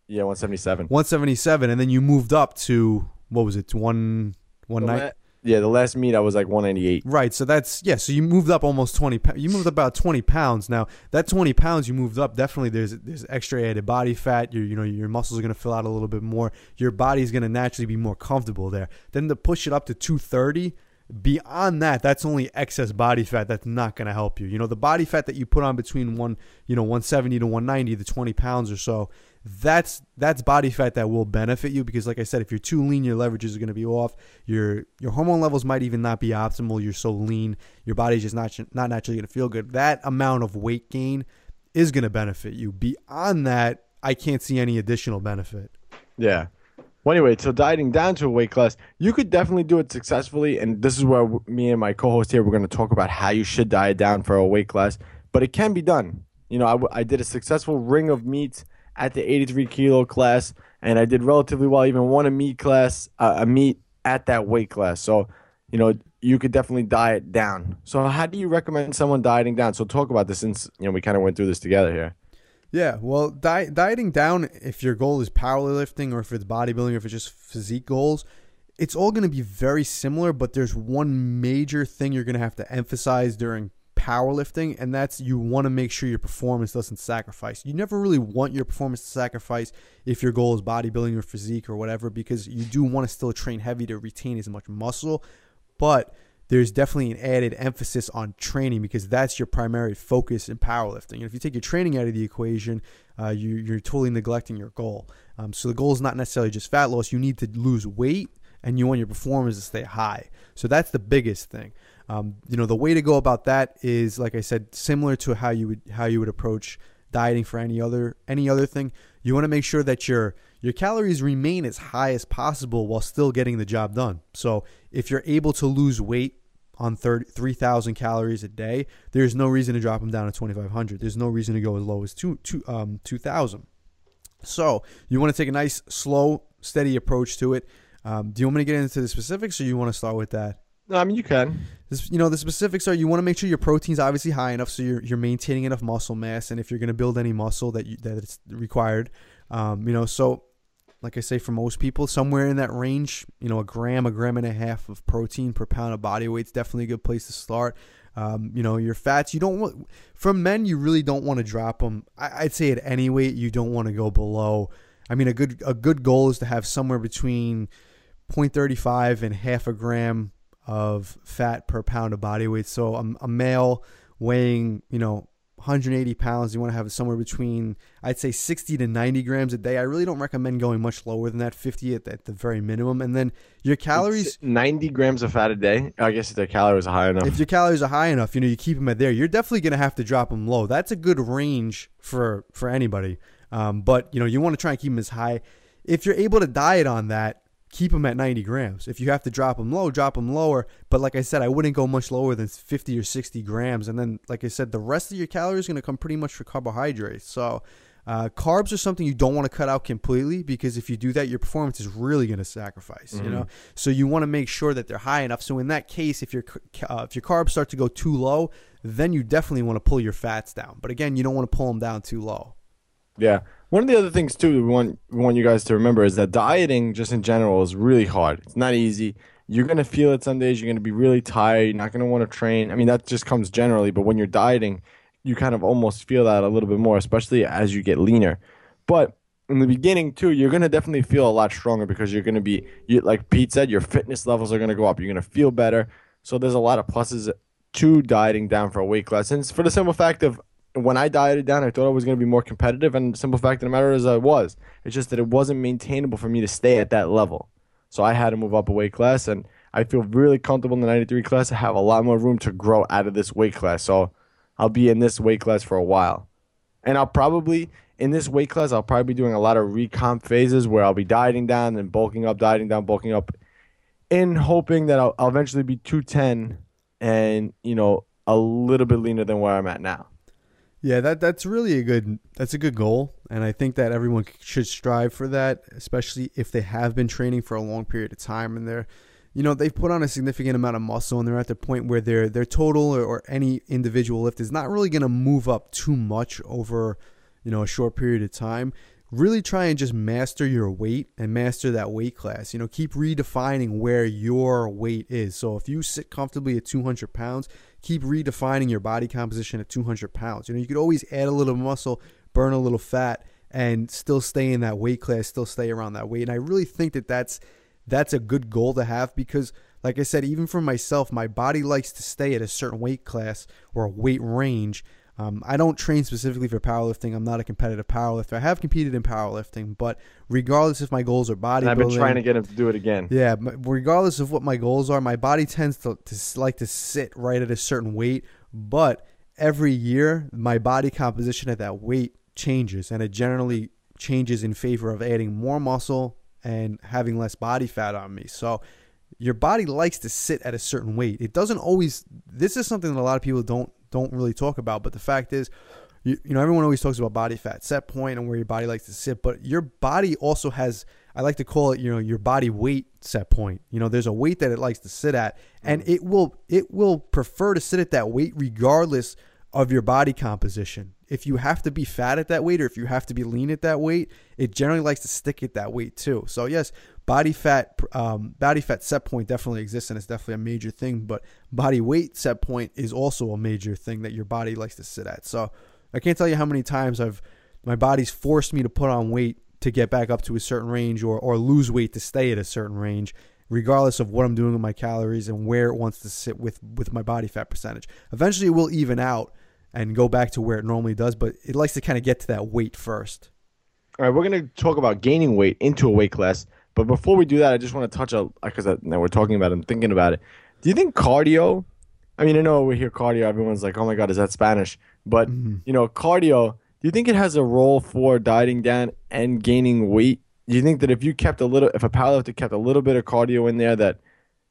Yeah, 177. 177, and then you moved up to, what was it, one, one The night? Yeah, the last meet I was like 198. Right, so that's yeah. So you moved up almost twenty. pou- You moved about twenty pounds. Now that twenty pounds you moved up, definitely there's there's extra added body fat. Your you know your muscles are gonna fill out a little bit more. Your body's gonna naturally be more comfortable there. Then to push it up to two thirty. Beyond that, that's only excess body fat that's not going to help you. You know, the body fat that you put on between one, you know, 170 to 190, the 20 pounds or so, that's that's body fat that will benefit you because like I said, if you're too lean, your leverages are going to be off. Your your hormone levels might even not be optimal. You're so lean, your body's just not not naturally going to feel good. That amount of weight gain is going to benefit you. Beyond that, I can't see any additional benefit. Yeah. Well, anyway, so dieting down to a weight class, you could definitely do it successfully. And this is where me and my co-host here we're going to talk about how you should diet down for a weight class. But it can be done. You know, I, I did a successful ring of meets at the 83 kilo class, and I did relatively well. Even won a meet class, uh, a meet at that weight class. So, you know, you could definitely diet down. So, how do you recommend someone dieting down? So, talk about this since you know we kind of went through this together here. Yeah, well, di- dieting down, if your goal is powerlifting or if it's bodybuilding or if it's just physique goals, it's all going to be very similar, but there's one major thing you're going to have to emphasize during powerlifting, and that's you want to make sure your performance doesn't sacrifice. You never really want your performance to sacrifice if your goal is bodybuilding or physique or whatever, because you do want to still train heavy to retain as much muscle, but there's definitely an added emphasis on training because that's your primary focus in powerlifting. And if you take your training out of the equation, uh, you, you're totally neglecting your goal. Um, so the goal is not necessarily just fat loss. You need to lose weight and you want your performance to stay high. So that's the biggest thing. Um, you know, the way to go about that is, like I said, similar to how you would how you would approach dieting for any other any other thing. You want to make sure that your your calories remain as high as possible while still getting the job done. So if you're able to lose weight on 3,000 calories a day, there's no reason to drop them down to 2,500. There's no reason to go as low as two, two, um, 2,000. So you want to take a nice, slow, steady approach to it. Um, do you want me to get into the specifics, or you want to start with that? No, I mean you can. This, you know, the specifics are you want to make sure your protein's obviously high enough, so you're you're maintaining enough muscle mass, and if you're going to build any muscle that you, that it's required, um, you know, so like I say, for most people, somewhere in that range, you know, a gram, a gram and a half of protein per pound of body weight is definitely a good place to start. Um, you know, your fats, you don't want, for men, you really don't want to drop them. I, I'd say at any weight, you don't want to go below. I mean, a good, a good goal is to have somewhere between 0.35 and half a gram of fat per pound of body weight. So a, a male weighing, you know, 180 pounds, you want to have somewhere between, I'd say 60 to 90 grams a day. I really don't recommend going much lower than that, 50 at, at the very minimum. And then your calories. It's 90 grams of fat a day. I guess if the calories are high enough. If your calories are high enough, you know, you keep them at there, you're definitely going to have to drop them low. That's a good range for, for anybody. Um, but, you know, you want to try and keep them as high. If you're able to diet on that, keep them at 90 grams. If you have to drop them low, drop them lower. But like I said, I wouldn't go much lower than 50 or 60 grams. And then, like I said, the rest of your calories are going to come pretty much for carbohydrates. So, uh, carbs are something you don't want to cut out completely because if you do that, your performance is really going to sacrifice. Mm-hmm. You know, so you want to make sure that they're high enough. So in that case, if your uh, if your carbs start to go too low, then you definitely want to pull your fats down. But again, you don't want to pull them down too low. Yeah. One of the other things too we want we want you guys to remember is that dieting just in general is really hard. It's not easy. You're gonna feel it some days. You're gonna be really tired. You're not gonna want to train. I mean that just comes generally, but when you're dieting, you kind of almost feel that a little bit more, especially as you get leaner. But in the beginning too, you're gonna definitely feel a lot stronger because you're gonna be you, like Pete said, your fitness levels are gonna go up. You're gonna feel better. So there's a lot of pluses to dieting down for a weight class, and it's for the simple fact of when I dieted down, I thought I was going to be more competitive, and simple fact of the matter is I was. It's just that it wasn't maintainable for me to stay at that level. So I had to move up a weight class, and I feel really comfortable in the 93 class. I have a lot more room to grow out of this weight class. So I'll be in this weight class for a while. And I'll probably, in this weight class, I'll probably be doing a lot of recomp phases where I'll be dieting down and bulking up, dieting down, bulking up, in hoping that I'll, I'll eventually be 210 and, you know, a little bit leaner than where I'm at now. Yeah, that that's really a good that's a good goal, and I think that everyone should strive for that, especially if they have been training for a long period of time and they're, you know, they've put on a significant amount of muscle and they're at the point where their their total or, or any individual lift is not really going to move up too much over, you know, a short period of time really try and just master your weight and master that weight class. You know, keep redefining where your weight is. So if you sit comfortably at 200 pounds, keep redefining your body composition at 200 pounds. You know, you could always add a little muscle, burn a little fat, and still stay in that weight class, still stay around that weight. And I really think that that's that's a good goal to have because like I said, even for myself, my body likes to stay at a certain weight class or a weight range um, I don't train specifically for powerlifting. I'm not a competitive powerlifter. I have competed in powerlifting, but regardless if my goals are bodybuilding, I've been trying to get him to do it again. Yeah, regardless of what my goals are, my body tends to, to like to sit right at a certain weight. But every year, my body composition at that weight changes, and it generally changes in favor of adding more muscle and having less body fat on me. So your body likes to sit at a certain weight. It doesn't always. This is something that a lot of people don't don't really talk about. But the fact is, you, you know, everyone always talks about body fat set point and where your body likes to sit, but your body also has, I like to call it, you know, your body weight set point. You know, there's a weight that it likes to sit at, and mm. it will it will prefer to sit at that weight regardless of your body composition. If you have to be fat at that weight or if you have to be lean at that weight, it generally likes to stick at that weight too. So yes, body fat um, body fat set point definitely exists and it's definitely a major thing. But body weight set point is also a major thing that your body likes to sit at. So I can't tell you how many times I've my body's forced me to put on weight to get back up to a certain range or or lose weight to stay at a certain range regardless of what I'm doing with my calories and where it wants to sit with with my body fat percentage. Eventually it will even out and go back to where it normally does, but it likes to kind of get to that weight first. All right, we're going to talk about gaining weight into a weight class. But before we do that, I just want to touch on because now we're talking about it and thinking about it. Do you think cardio? I mean, I know we hear cardio, everyone's like, "Oh my god, is that Spanish?" But mm-hmm. you know, cardio. Do you think it has a role for dieting down and gaining weight? Do you think that if you kept a little, if a powerlifter kept a little bit of cardio in there, that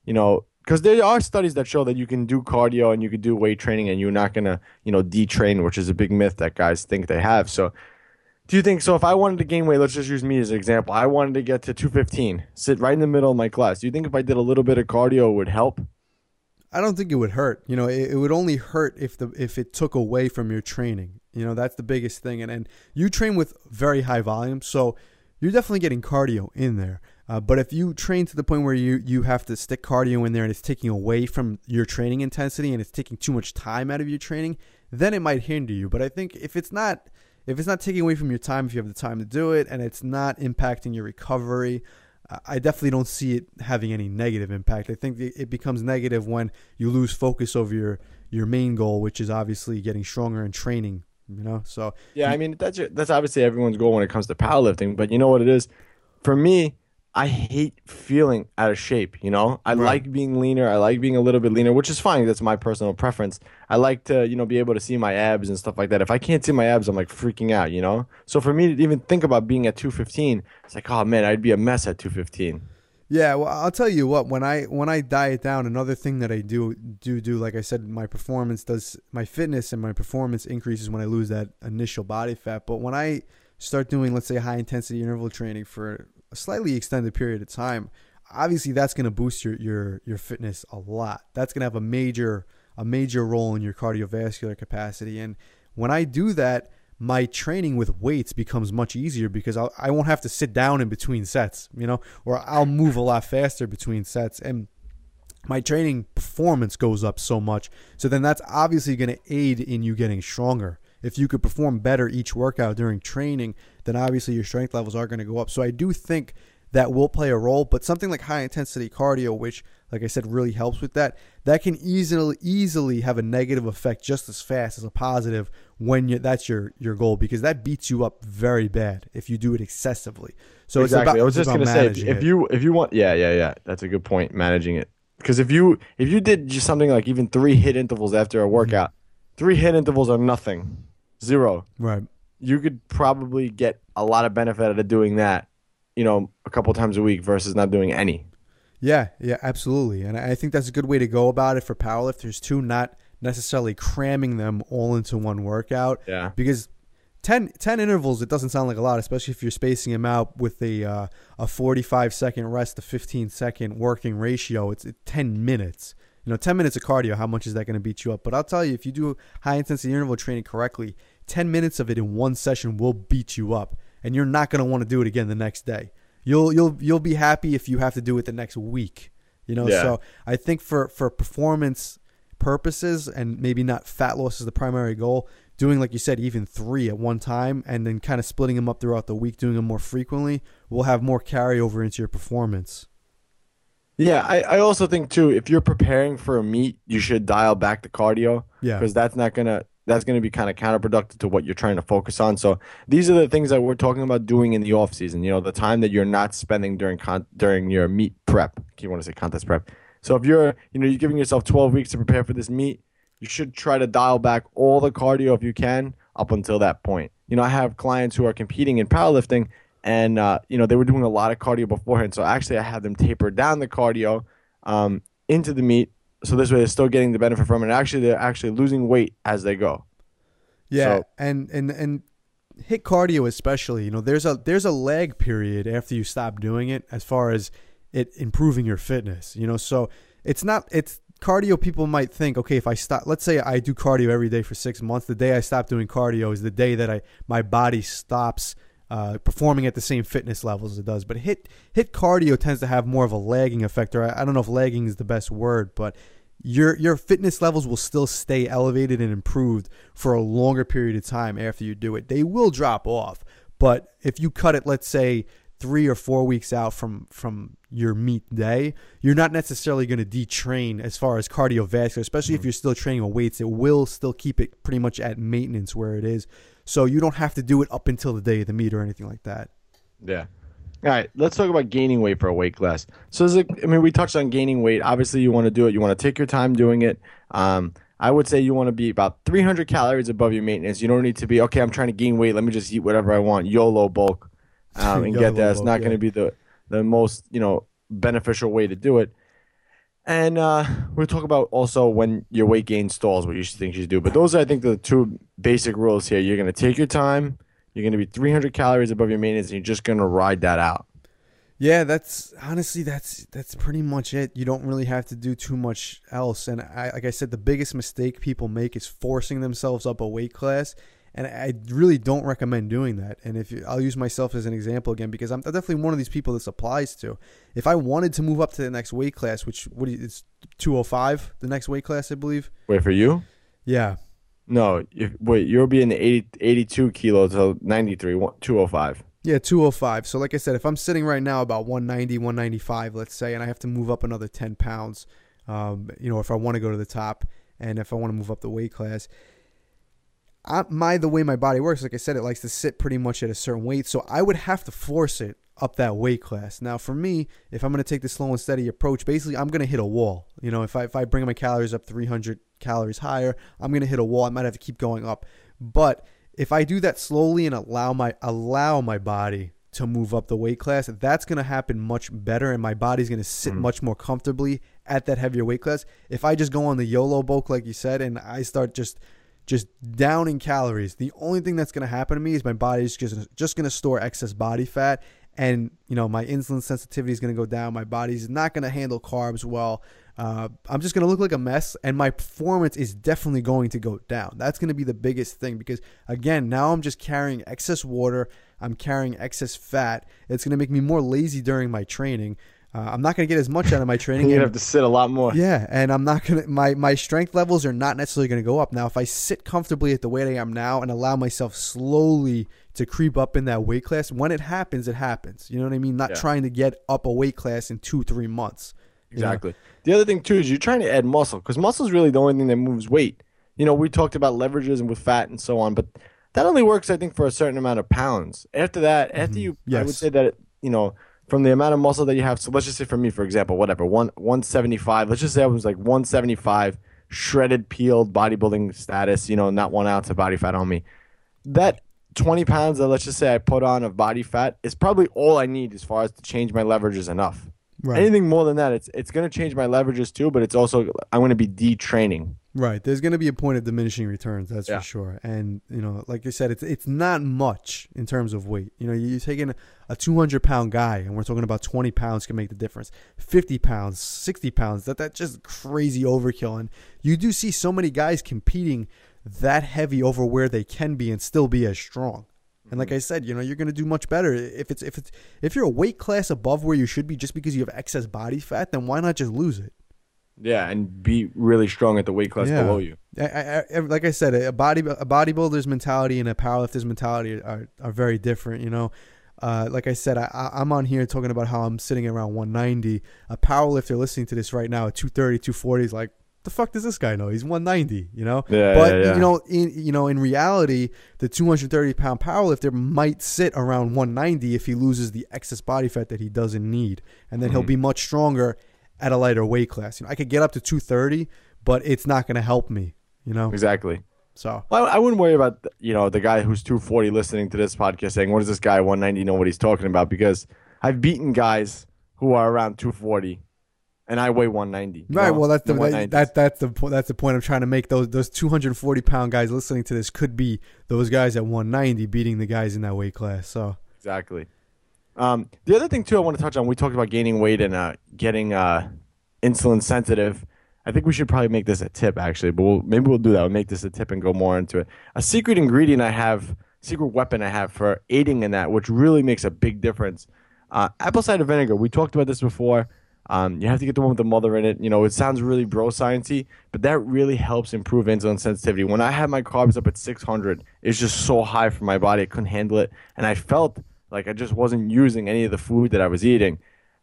you know, because there are studies that show that you can do cardio and you can do weight training and you're not gonna, you know, detrain, which is a big myth that guys think they have. So do you think so? If I wanted to gain weight, let's just use me as an example. I wanted to get to 215, sit right in the middle of my class. Do you think if I did a little bit of cardio, would help? I don't think it would hurt. You know, it, it would only hurt if the if it took away from your training. You know, that's the biggest thing. And and you train with very high volume, so you're definitely getting cardio in there. Uh, but if you train to the point where you you have to stick cardio in there and it's taking away from your training intensity and it's taking too much time out of your training, then it might hinder you. But I think if it's not if it's not taking away from your time, if you have the time to do it, and it's not impacting your recovery, I definitely don't see it having any negative impact. I think it becomes negative when you lose focus over your your main goal, which is obviously getting stronger and training. You know, so yeah, I mean that's that's obviously everyone's goal when it comes to powerlifting. But you know what it is, for me, I hate feeling out of shape, you know? I right. like being leaner. I like being a little bit leaner, which is fine. That's my personal preference. I like to, you know, be able to see my abs and stuff like that. If I can't see my abs, I'm like freaking out, you know? So for me to even think about being at 215, it's like, oh man, I'd be a mess at 215. Yeah, well, I'll tell you what. When I when I diet down, another thing that I do do do, like I said, my performance does my fitness and my performance increases when I lose that initial body fat. But when I start doing, let's say, high intensity interval training for a slightly extended period of time, obviously that's going to boost your, your your fitness a lot. That's going to have a major a major role in your cardiovascular capacity. And when I do that, my training with weights becomes much easier because I'll, I won't have to sit down in between sets, you know, or I'll move a lot faster between sets. And my training performance goes up so much. So then that's obviously going to aid in you getting stronger. If you could perform better each workout during training, then obviously your strength levels are going to go up. So I do think that will play a role, but something like high intensity cardio, which, like I said, really helps with that, that can easily easily have a negative effect just as fast as a positive when you, that's your your goal because that beats you up very bad if you do it excessively. So exactly. about, I was just going to say if, if you if you want, yeah, yeah, yeah. That's a good point. Managing it because if you if you did just something like even three HIIT intervals after a workout, mm-hmm. three HIIT intervals are nothing, zero. right. You could probably get a lot of benefit out of doing that, you know, a couple times a week versus not doing any. Yeah, yeah, absolutely. And I think that's a good way to go about it for powerlifters too, not necessarily cramming them all into one workout. Yeah. Because 10, 10 intervals, it doesn't sound like a lot, especially if you're spacing them out with a uh, a 45 second rest, to 15 second working ratio. It's 10 minutes. You know, 10 minutes of cardio, how much is that going to beat you up? But I'll tell you, if you do high intensity interval training correctly, 10 minutes of it in one session will beat you up. And you're not going to want to do it again the next day. You'll you'll you'll be happy if you have to do it the next week. You know, Yeah. so I think for for performance purposes and maybe not fat loss is the primary goal, doing like you said even 3 at one time and then kind of splitting them up throughout the week, doing them more frequently will have more carryover into your performance. Yeah, I, I also think too, if you're preparing for a meet, you should dial back the cardio. Yeah. Because that's not gonna that's gonna be kind of counterproductive to what you're trying to focus on. So these are the things that we're talking about doing in the off season. You know, the time that you're not spending during con- during your meet prep. You want to say contest prep. So if you're you know you're giving yourself 12 weeks to prepare for this meet, you should try to dial back all the cardio if you can up until that point. You know, I have clients who are competing in powerlifting and uh, you know they were doing a lot of cardio beforehand. So actually, I had them taper down the cardio um, into the meet, so this way they're still getting the benefit from it. And actually, they're actually losing weight as they go. Yeah, So- and and and HIIT cardio especially. You know, there's a there's a lag period after you stop doing it as far as it improving your fitness. You know, so it's not it's cardio. People might think, okay, if I stop, let's say I do cardio every day for six months. The day I stop doing cardio is the day that I my body stops. Uh, performing at the same fitness levels as it does, but HIIT HIIT cardio tends to have more of a lagging effect, or I, I don't know if lagging is the best word, but your your fitness levels will still stay elevated and improved for a longer period of time after you do it. They will drop off, but if you cut it, let's say three or four weeks out from from your meet day, you're not necessarily going to detrain as far as cardiovascular, especially if you're still training with weights. It will still keep it pretty much at maintenance where it is, so you don't have to do it up until the day of the meet or anything like that. Yeah. All right, let's talk about gaining weight for a weight class. So, is it, I mean, we touched on gaining weight. Obviously, you want to do it. You want to take your time doing it. Um, I would say you want to be about 300 calories above your maintenance. You don't need to be okay. I'm trying to gain weight. Let me just eat whatever I want. YOLO bulk, um, and YOLO get that. It's not yeah. going to be the the most you know beneficial way to do it. And uh, we'll talk about also when your weight gain stalls, what you should think you should do. But those are, I think, the two basic rules here. You're going to take your time. You're going to be 300 calories above your maintenance, and you're just going to ride that out. Yeah, that's honestly that's that's pretty much it. You don't really have to do too much else. And I, like I said, the biggest mistake people make is forcing themselves up a weight class, and I really don't recommend doing that. And if you, I'll use myself as an example again because I'm definitely one of these people this applies to. If I wanted to move up to the next weight class, which what do you, it's 205, the next weight class, I believe. Wait for you? Yeah, No, if, wait. You'll be in the 80, 82 kilo to 93, 205. Yeah, 205. So, like I said, if I'm sitting right now about 190, 195, let's say, and I have to move up another 10 pounds, um, you know, if I want to go to the top and if I want to move up the weight class, I, my the way my body works, like I said, it likes to sit pretty much at a certain weight. So I would have to force it up that weight class. Now, for me, if I'm going to take the slow and steady approach, basically I'm going to hit a wall. You know, if I if I bring my calories up 300 calories higher, I'm going to hit a wall. I might have to keep going up, but if I do that slowly and allow my allow my body to move up the weight class, that's going to happen much better, and my body's going to sit mm. much more comfortably at that heavier weight class. If I just go on the YOLO bulk, like you said, and I start just just down in calories, the only thing that's going to happen to me is my body's just just going to store excess body fat, and you know my insulin sensitivity is going to go down. My body's not going to handle carbs well. Uh, I'm just going to look like a mess, and my performance is definitely going to go down. That's going to be the biggest thing because, again, now I'm just carrying excess water, I'm carrying excess fat. It's going to make me more lazy during my training. Uh, I'm not going to get as much out of my training. You're gonna have to sit a lot more. yeah, and I'm not gonna my my strength levels are not necessarily gonna go up now. If I sit comfortably at the weight I am now and allow myself slowly to creep up in that weight class, when it happens, it happens. You know what I mean? Not Yeah. trying to get up a weight class in two three months. you know? Exactly. The other thing too is you're trying to add muscle because muscle is really the only thing that moves weight. You know, we talked about leverages and with fat and so on, but that only works, I think, for a certain amount of pounds. After that, after you, I would say that you know, from the amount of muscle that you have. So let's just say for me, for example, whatever one one seventy five. Let's just say I was like one seventy five, shredded, peeled, bodybuilding status. You know, not one ounce of body fat on me. That. 20 pounds that let's just say I put on of body fat is probably all I need as far as to change my leverages enough. Right. Anything more than that, it's it's going to change my leverages too, but it's also I'm going to be detraining. Right. There's going to be a point of diminishing returns, that's Yeah. for sure. And you know, like you said, it's it's not much in terms of weight. You know, you're taking a 200 pound guy, and we're talking about 20 pounds can make the difference. 50 pounds, 60 pounds, that that's just crazy overkill. And you do see so many guys competing that heavy over where they can be and still be as strong. And like mm-hmm. I said, you know, you're going to do much better if it's if it's if you're a weight class above where you should be just because you have excess body fat. Then why not just lose it? Yeah, and be really strong at the weight class Yeah. below you. I, I, like I said, a body a bodybuilder's mentality and a powerlifter's mentality are, are very different. You know, uh, like I said, I, I'm on here talking about how I'm sitting around 190. A powerlifter listening to this right now at 230, 240 is like, the fuck does this guy know? He's 190. You know, Yeah, but yeah, yeah. you know, in you know, in reality, the 230 pound powerlifter might sit around 190 if he loses the excess body fat that he doesn't need, and then he'll be much stronger at a lighter weight class. You know, I could get up to 230, but it's not going to help me. You know, Exactly. so Well, I wouldn't worry about you know the guy who's 240 listening to this podcast saying, "What does this guy 190 know what he's talking about?" Because I've beaten guys who are around 240, and I weigh 190. right. Well, that's the in that, that's the that's the point I'm trying to make. Those those 240 pound guys listening to this could be those guys at 190 beating the guys in that weight class. So Exactly. Um, the other thing too, I want to touch on. We talked about gaining weight and uh, getting uh, insulin sensitive. I think we should probably make this a tip, actually. But we'll, maybe we'll do that. We'll make this a tip and go more into it. A secret ingredient I have, secret weapon I have for aiding in that, which really makes a big difference. Uh, apple cider vinegar. We talked about this before. Um, you have to get the one with the mother in it. You know, it sounds really bro sciencey, but that really helps improve insulin sensitivity. When I had my carbs up at 600, it's just so high for my body, I couldn't handle it, and I felt like I just wasn't using any of the food that I was eating.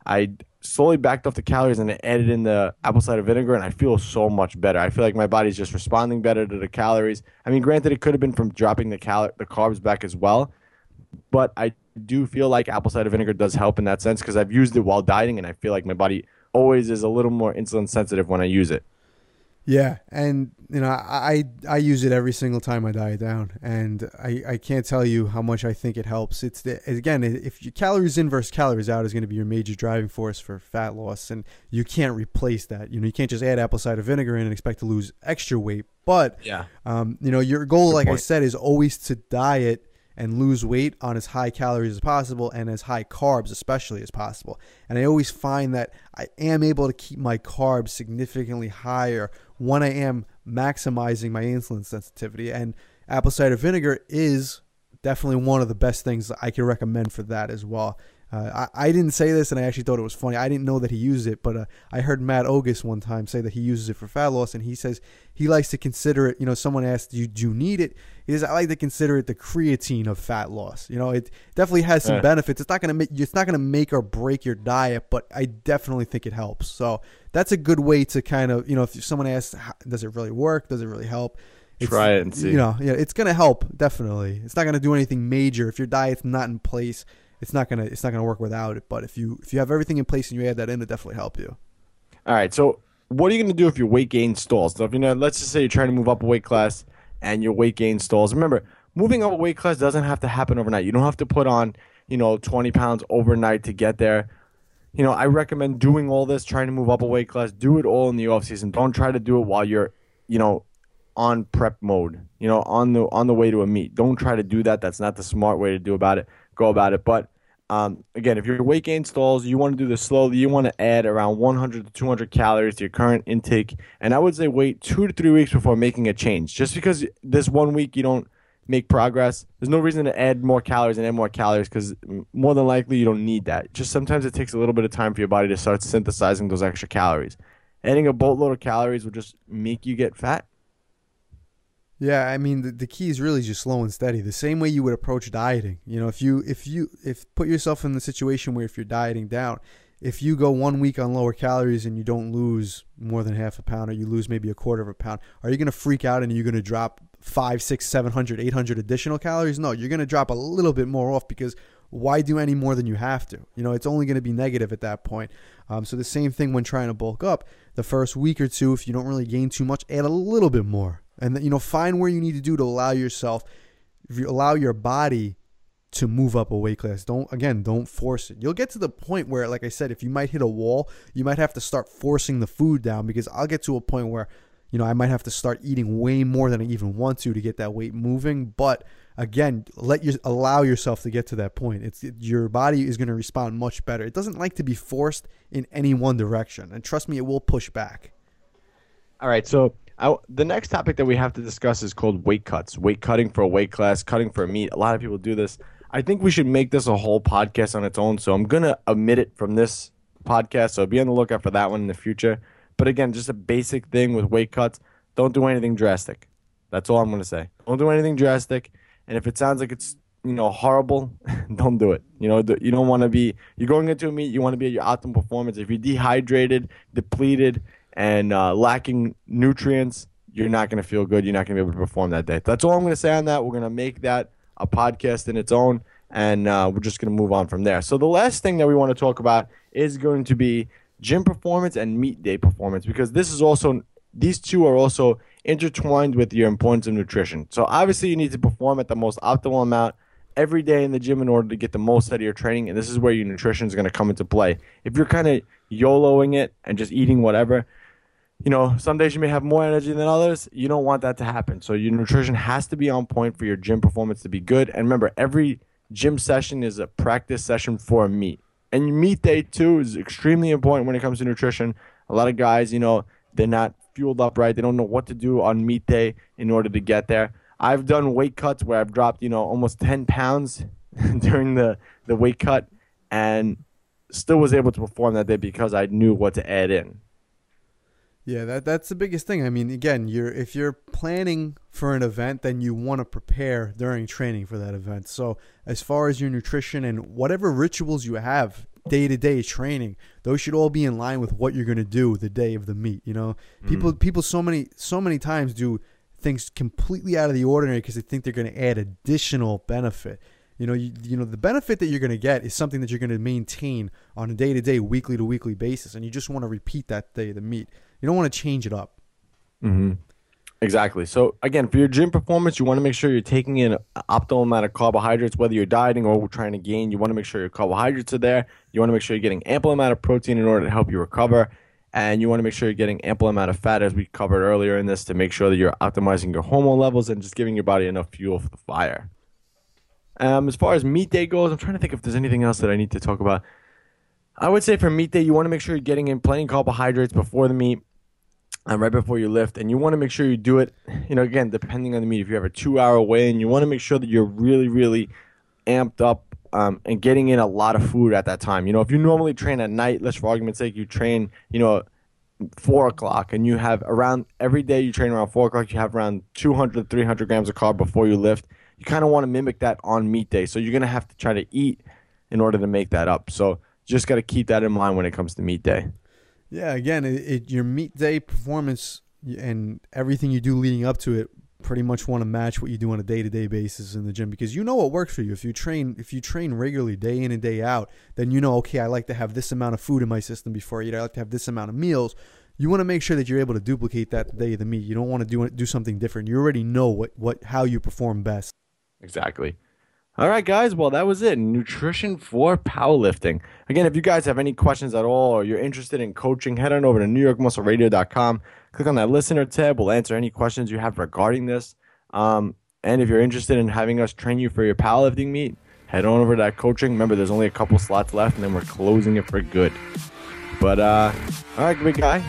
I slowly backed off the calories and I added in the apple cider vinegar, and I feel so much better. I feel like my body's just responding better to the calories. I mean, granted, it could have been from dropping the cal- the carbs back as well, but I do feel like apple cider vinegar does help in that sense because I've used it while dieting, and I feel like my body always is a little more insulin sensitive when I use it. Yeah, and you know I I use it every single time I diet down, and I I can't tell you how much I think it helps. It's the again if your calories in versus calories out is going to be your major driving force for fat loss, and you can't replace that. You know you can't just add apple cider vinegar in and expect to lose extra weight, but Yeah. Um, you know, your goal, like I said, is always to diet and lose weight on as high calories as possible and as high carbs, especially as possible. And I always find that I am able to keep my carbs significantly higher when I am maximizing my insulin sensitivity. And apple cider vinegar is definitely one of the best things I can recommend for that as well. Uh, I, I didn't say this, and I actually thought it was funny. I didn't know that he used it, but uh, I heard Matt Ogus one time say that he uses it for fat loss, and he says he likes to consider it. You know, someone asked, "Do you, do you need it?" He says, "I like to consider it the creatine of fat loss." You know, it definitely has some Yeah. benefits. It's not gonna make it's not gonna make or break your diet, but I definitely think it helps. So that's a good way to kind of you know, if someone asks, "Does it really work? Does it really help?" It's- Try it and see. You know, yeah, it's gonna help definitely. It's not gonna do anything major if your diet's not in place. It's not gonna it's not gonna work without it. But if you if you have everything in place and you add that in, it definitely help you. All right. So, what are you to do if your weight gain stalls? So, if you know, let's just say you're trying to move up a weight class and your weight gain stalls. Remember, moving up a weight class doesn't have to happen overnight. You don't have to put on, you know, 20 pounds overnight to get there. You know, I recommend doing all this, trying to move up a weight class. Do it all in the off season. Don't try to do it while you're, you know, on prep mode. You know, on the on the way to a meet. Don't try to do that. That's not the smart way to do about it. Go about it. But Um, again, if your weight gain stalls, you want to do this slowly. You want to add around 100 to 200 calories to your current intake, and I would say wait two to three weeks before making a change. Just because this one week you don't make progress, there's no reason to add more calories and add more calories because more than likely you don't need that. Just sometimes it takes a little bit of time for your body to start synthesizing those extra calories. Adding a boatload of calories will just make you get fat. Yeah, I mean the, the key is really just slow and steady. The same way you would approach dieting. You know, if you if you if put yourself in the situation where if you're dieting down, if you go one week on lower calories and you don't lose more than half a pound or you lose maybe a quarter of a pound, are you gonna freak out and you're gonna drop five, six, seven hundred, eight hundred additional calories? No, you're gonna drop a little bit more off because why do any more than you have to? You know, it's only going to be negative at that point. Um, so the same thing when trying to bulk up. The first week or two, if you don't really gain too much, add a little bit more and you know find where you need to do to allow yourself if you allow your body to move up a weight class. Don't again don't force it. You'll get to the point where like i said if you might hit a wall you might have to start forcing the food down because i'll get to a point where you know i might have to start eating way more than i even want to to get that weight moving. But again let you allow yourself to get to that point. It's it, your body is going to respond much better. It doesn't like to be forced in any one direction. And trust me it will push back. All right so I, the next topic that we have to discuss is called weight cuts. Weight cutting for a weight class, cutting for a meet. A lot of people do this. I think we should make this a whole podcast on its own. So I'm gonna omit it from this podcast. So be on the lookout for that one in the future. But again, just a basic thing with weight cuts. Don't do anything drastic. That's all I'm gonna say. Don't do anything drastic. And if it sounds like it's you know horrible, don't do it. You know you don't want to be. You're going into a meet. You want to be at your optimal performance. If you're dehydrated, depleted, and uh, lacking nutrients, you're not going to feel good. You're not going to be able to perform that day. That's all I'm going to say on that. We're going to make that a podcast in its own, and uh, we're just going to move on from there. So the last thing that we want to talk about is going to be gym performance and meet day performance because this is also these two are also intertwined with your importance of nutrition. So obviously you need to perform at the most optimal amount every day in the gym in order to get the most out of your training, and this is where your nutrition is going to come into play. If you're kind of YOLOing it and just eating whatever, you know, some days you may have more energy than others. You don't want that to happen. So your nutrition has to be on point for your gym performance to be good. And remember, every gym session is a practice session for a meet. And meet day too is extremely important when it comes to nutrition. A lot of guys, you know, they're not fueled up right. They don't know what to do on meet day in order to get there. I've done weight cuts where I've dropped, you know, almost 10 pounds during the, the weight cut and still was able to perform that day because I knew what to add in. Yeah, that that's the biggest thing. I mean, again, you're if you're planning for an event, then you want to prepare during training for that event. So, as far as your nutrition and whatever rituals you have day to day training, those should all be in line with what you're going to do the day of the meet. You know, mm. people people so many so many times do things completely out of the ordinary because they think they're going to add additional benefit. You know, you, you know the benefit that you're going to get is something that you're going to maintain on a day to day, weekly to weekly basis, and you just want to repeat that day of the meet. You don't want to change it up. Mm-hmm. Exactly. So again, for your gym performance, you want to make sure you're taking in optimal amount of carbohydrates, whether you're dieting or trying to gain. You want to make sure your carbohydrates are there. You want to make sure you're getting ample amount of protein in order to help you recover, and you want to make sure you're getting ample amount of fat, as we covered earlier in this, to make sure that you're optimizing your hormone levels and just giving your body enough fuel for the fire. Um, as far as meet day goes, I'm trying to think if there's anything else that I need to talk about. I would say for meet day, you want to make sure you're getting in plenty of carbohydrates before the meet and right before you lift. And you want to make sure you do it, you know, again, depending on the meet. If you have a two hour weigh in, you want to make sure that you're really, really amped up um, and getting in a lot of food at that time. You know, if you normally train at night, let's for argument's sake, you train, you know, four o'clock and you have around every day you train around four o'clock, you have around 200, 300 grams of carb before you lift. You kind of want to mimic that on meet day. So you're going to have to try to eat in order to make that up. So just got to keep that in mind when it comes to meet day. Yeah, again, it, it, your meet day performance and everything you do leading up to it pretty much want to match what you do on a day-to-day basis in the gym because you know what works for you. If you train if you train regularly day in and day out, then you know okay, I like to have this amount of food in my system before I eat. I like to have this amount of meals. You want to make sure that you're able to duplicate that day of the meet. You don't want to do do something different. You already know what what how you perform best. Exactly. All right, guys. Well, that was it. Nutrition for powerlifting. Again, if you guys have any questions at all or you're interested in coaching, head on over to NewYorkMuscleRadio.com. Click on that listener tab. We'll answer any questions you have regarding this. Um, and if you're interested in having us train you for your powerlifting meet, head on over to that coaching. Remember, there's only a couple slots left, and then we're closing it for good. But uh, all right, big guy.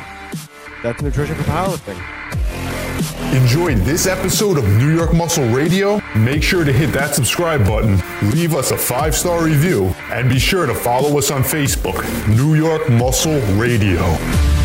That's nutrition for powerlifting. Enjoyed this episode of New York Muscle Radio? Make sure to hit that subscribe button, leave us a five star review, and be sure to follow us on Facebook, New York Muscle Radio.